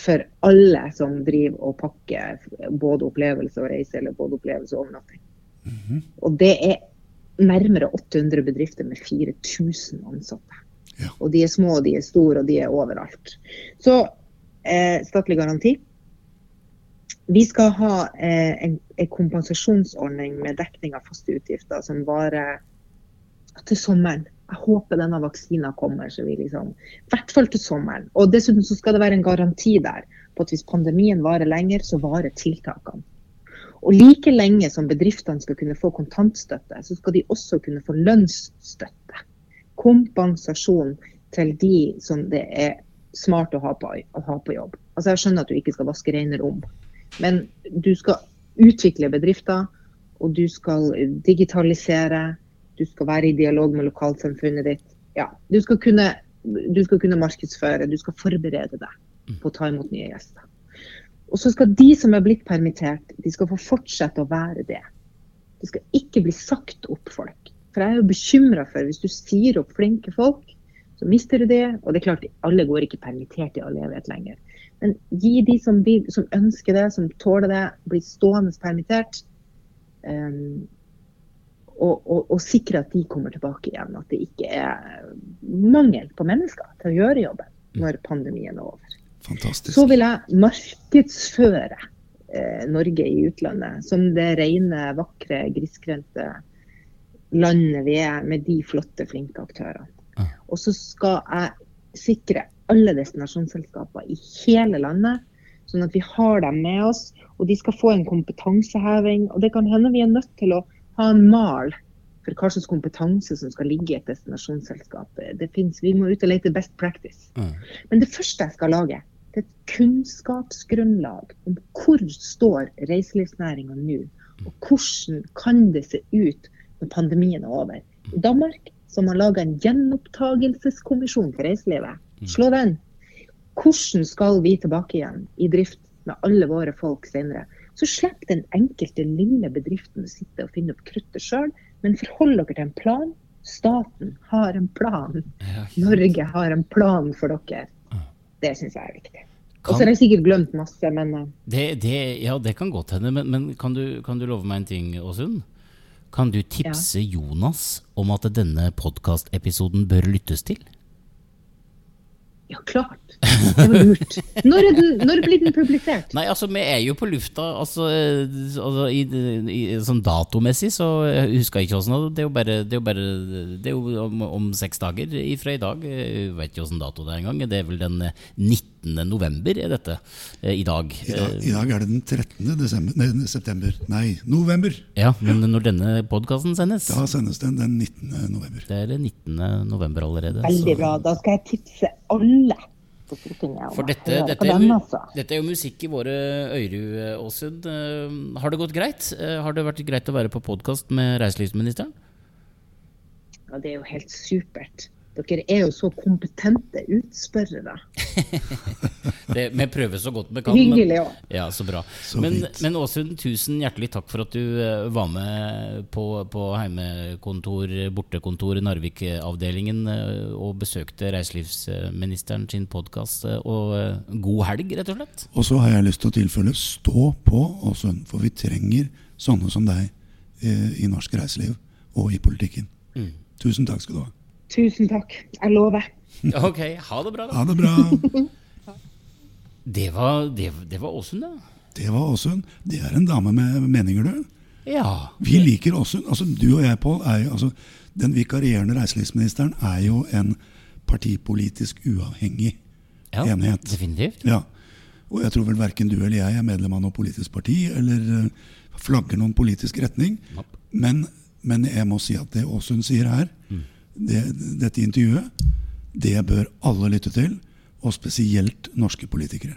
[SPEAKER 3] For alle som driver og pakker både opplevelse og reise, eller både opplevelse og overnatting. Og det er nærmere 800 bedrifter med 4000 ansatte.
[SPEAKER 2] Ja.
[SPEAKER 3] Og de er små, og de er store, og de er overalt. Så eh, statlig garanti. Vi skal ha eh, en, en kompensasjonsordning med dekning av faste utgifter som varer til sommeren. Jeg håper denne vaksina kommer, så vi liksom I hvert fall til sommeren. Og dessuten så skal det være en garanti der på at hvis pandemien varer lenger, så varer tiltakene. Og like lenge som bedriftene skal kunne få kontantstøtte, så skal de også kunne få lønnsstøtte. Kompensasjon til de som det er smart å ha på, å ha på jobb. Altså Jeg skjønner at du ikke skal vaske rene rom, men du skal utvikle bedrifter, og du skal digitalisere. Du skal være i dialog med lokalsamfunnet ditt. Ja, du skal kunne, du skal kunne markedsføre, du skal forberede deg på å ta imot nye gjester. Og så skal de som er blitt permittert, de skal få fortsette å være det. Det skal ikke bli sagt opp folk. For jeg er jo bekymra for hvis du sier opp flinke folk, så mister du det. Og det er klart, alle går ikke permittert i all evighet lenger. Men gi de som, vil, som ønsker det, som tåler det, bli stående permittert. Um, og, og, og sikre at de kommer tilbake igjen. At det ikke er mangel på mennesker til å gjøre jobben når pandemien er over.
[SPEAKER 2] Fantastisk.
[SPEAKER 3] Så vil jeg markedsføre eh, Norge i utlandet som det rene, vakre, grisgrendte landet vi er, med de flotte, flinke aktørene.
[SPEAKER 1] Ah.
[SPEAKER 3] Og så skal jeg sikre alle destinasjonsselskaper i hele landet, sånn at vi har dem med oss. Og de skal få en kompetanseheving. Og det kan hende vi er nødt til å ha en mal for hva slags kompetanse som skal ligge i et destinasjonsselskap. Det finnes, vi må ut og lete best practice.
[SPEAKER 1] Mm.
[SPEAKER 3] Men det første jeg skal lage, det er et kunnskapsgrunnlag om hvor står reiselivsnæringa nå, og hvordan kan det se ut når pandemien er over. I Danmark så har man laga en gjenopptagelseskommisjon for reiselivet. Slå den. Hvordan skal vi tilbake igjen i drift med alle våre folk senere? Så slipp den enkelte lille bedriften å sitte og finne opp kruttet sjøl, men forhold dere til en plan. Staten har en plan. Norge har en plan for dere. Det syns jeg er viktig. Og så har jeg sikkert glemt masse, men eh,
[SPEAKER 1] Det, det, ja, det kan godt hende, men, men kan, du, kan du love meg en ting, Åsund? Kan du tipse Jonas om at denne podkastepisoden bør lyttes til?
[SPEAKER 3] Ja, klart. Det var lurt. Når, den, når blir den publisert?
[SPEAKER 1] Nei, altså, vi er jo på lufta. Altså, eh, altså i, i, sånn datomessig så jeg husker jeg ikke åssen det er jo bare Det er jo, bare, det er jo om, om seks dager ifra i dag. Jeg vet ikke åssen dato det er engang. Det er vel den 19. november er dette eh, i dag.
[SPEAKER 2] I dag, I dag er det den 13. Desember, nei, september. Nei, november.
[SPEAKER 1] Ja, men når denne podkasten sendes
[SPEAKER 2] Da sendes den den 19. november.
[SPEAKER 1] Det er det 19. november allerede.
[SPEAKER 3] Veldig bra. Da skal jeg tipse alle på Stortinget.
[SPEAKER 1] For dette, dette, er,
[SPEAKER 3] altså.
[SPEAKER 1] dette er jo musikk i våre øyru, Åsund. Eh, Har det gått greit? Eh, Har det vært greit å være på podkast med reiselivsministeren?
[SPEAKER 3] Ja, det er jo helt supert. Dere er jo så kompetente utspørrere.
[SPEAKER 1] Det, vi prøver så godt vi kan.
[SPEAKER 3] Hyggelig òg.
[SPEAKER 1] Ja, så bra.
[SPEAKER 2] Så
[SPEAKER 1] men, men Åsund, tusen hjertelig takk for at du eh, var med på, på heimekontor, bortekontor Narvik-avdelingen eh, og besøkte reiselivsministeren sin podkast. Og eh, god helg, rett og slett.
[SPEAKER 2] Og så har jeg lyst til å tilfelle stå på, Åsund, for vi trenger sånne som deg i norsk reiseliv og i politikken.
[SPEAKER 1] Mm.
[SPEAKER 2] Tusen takk skal du ha.
[SPEAKER 3] Tusen takk. Jeg lover.
[SPEAKER 1] Ok, ha det bra, da.
[SPEAKER 2] Ha det bra.
[SPEAKER 1] Det var, det, det var Åsund, da.
[SPEAKER 2] Det var Åsund. Det er en dame med meninger, du.
[SPEAKER 1] Ja.
[SPEAKER 2] Vi liker Åsund. Altså, du og jeg, Pål, er jo altså, Den vikarierende reiselivsministeren er jo en partipolitisk uavhengig
[SPEAKER 1] ja
[SPEAKER 2] enhet.
[SPEAKER 1] Definitivt.
[SPEAKER 2] Ja. Og jeg tror vel verken du eller jeg er medlem av noe politisk parti eller eh, flagger noen politisk retning.
[SPEAKER 1] Nope.
[SPEAKER 2] Men, men jeg må si at det Åsund sier her, det, dette intervjuet, det bør alle lytte til. Og spesielt norske politikere.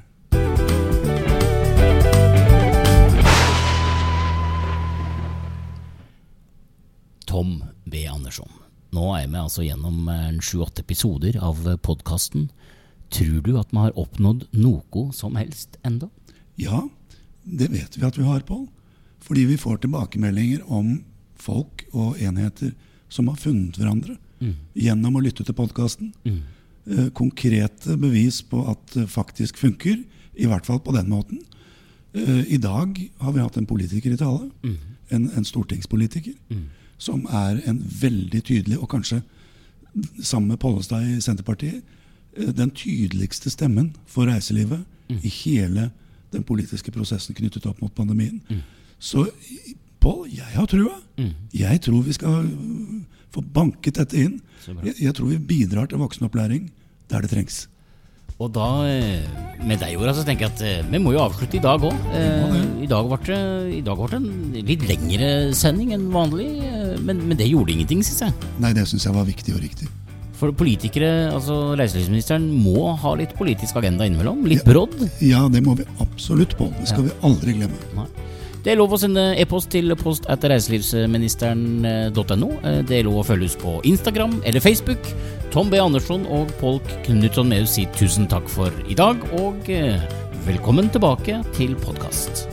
[SPEAKER 1] Tom B. Andersson. Nå er vi altså gjennom eh, sju-åtte episoder av podkasten. Tror du at vi har oppnådd noe som helst enda?
[SPEAKER 2] Ja, det vet vi at vi har, Pål. Fordi vi får tilbakemeldinger om folk og enheter som har funnet hverandre gjennom å lytte til podkasten. Eh, konkrete bevis på at det faktisk funker, i hvert fall på den måten. Eh, I dag har vi hatt en politiker i tale, en, en stortingspolitiker, som er en veldig tydelig, og kanskje sammen med Pollestad i Senterpartiet, eh, den tydeligste stemmen for reiselivet i hele den politiske prosessen knyttet opp mot pandemien. Så Pål, jeg har trua. Jeg tror vi skal få banket dette inn. Jeg, jeg tror vi bidrar til voksenopplæring der det trengs.
[SPEAKER 1] Og da, eh, med deg Ora, så tenker jeg at eh, vi må jo avslutte i dag òg. I dag ble det i dag ble det en litt lengre sending enn vanlig, eh, men, men det gjorde ingenting, syns jeg.
[SPEAKER 2] Nei, det syns jeg var viktig og riktig.
[SPEAKER 1] For politikere, altså reiselivsministeren, må ha litt politisk agenda innimellom. Litt brodd.
[SPEAKER 2] Ja, det må vi absolutt på. Det skal vi aldri glemme.
[SPEAKER 1] Nei. Det er lov å sende e-post til post etter reiselivsministeren.no. Det er lov å følges på Instagram eller Facebook. Tom B. Andersson og Polk Knutson Meus sier tusen takk for i dag, og eh, velkommen tilbake til podkast.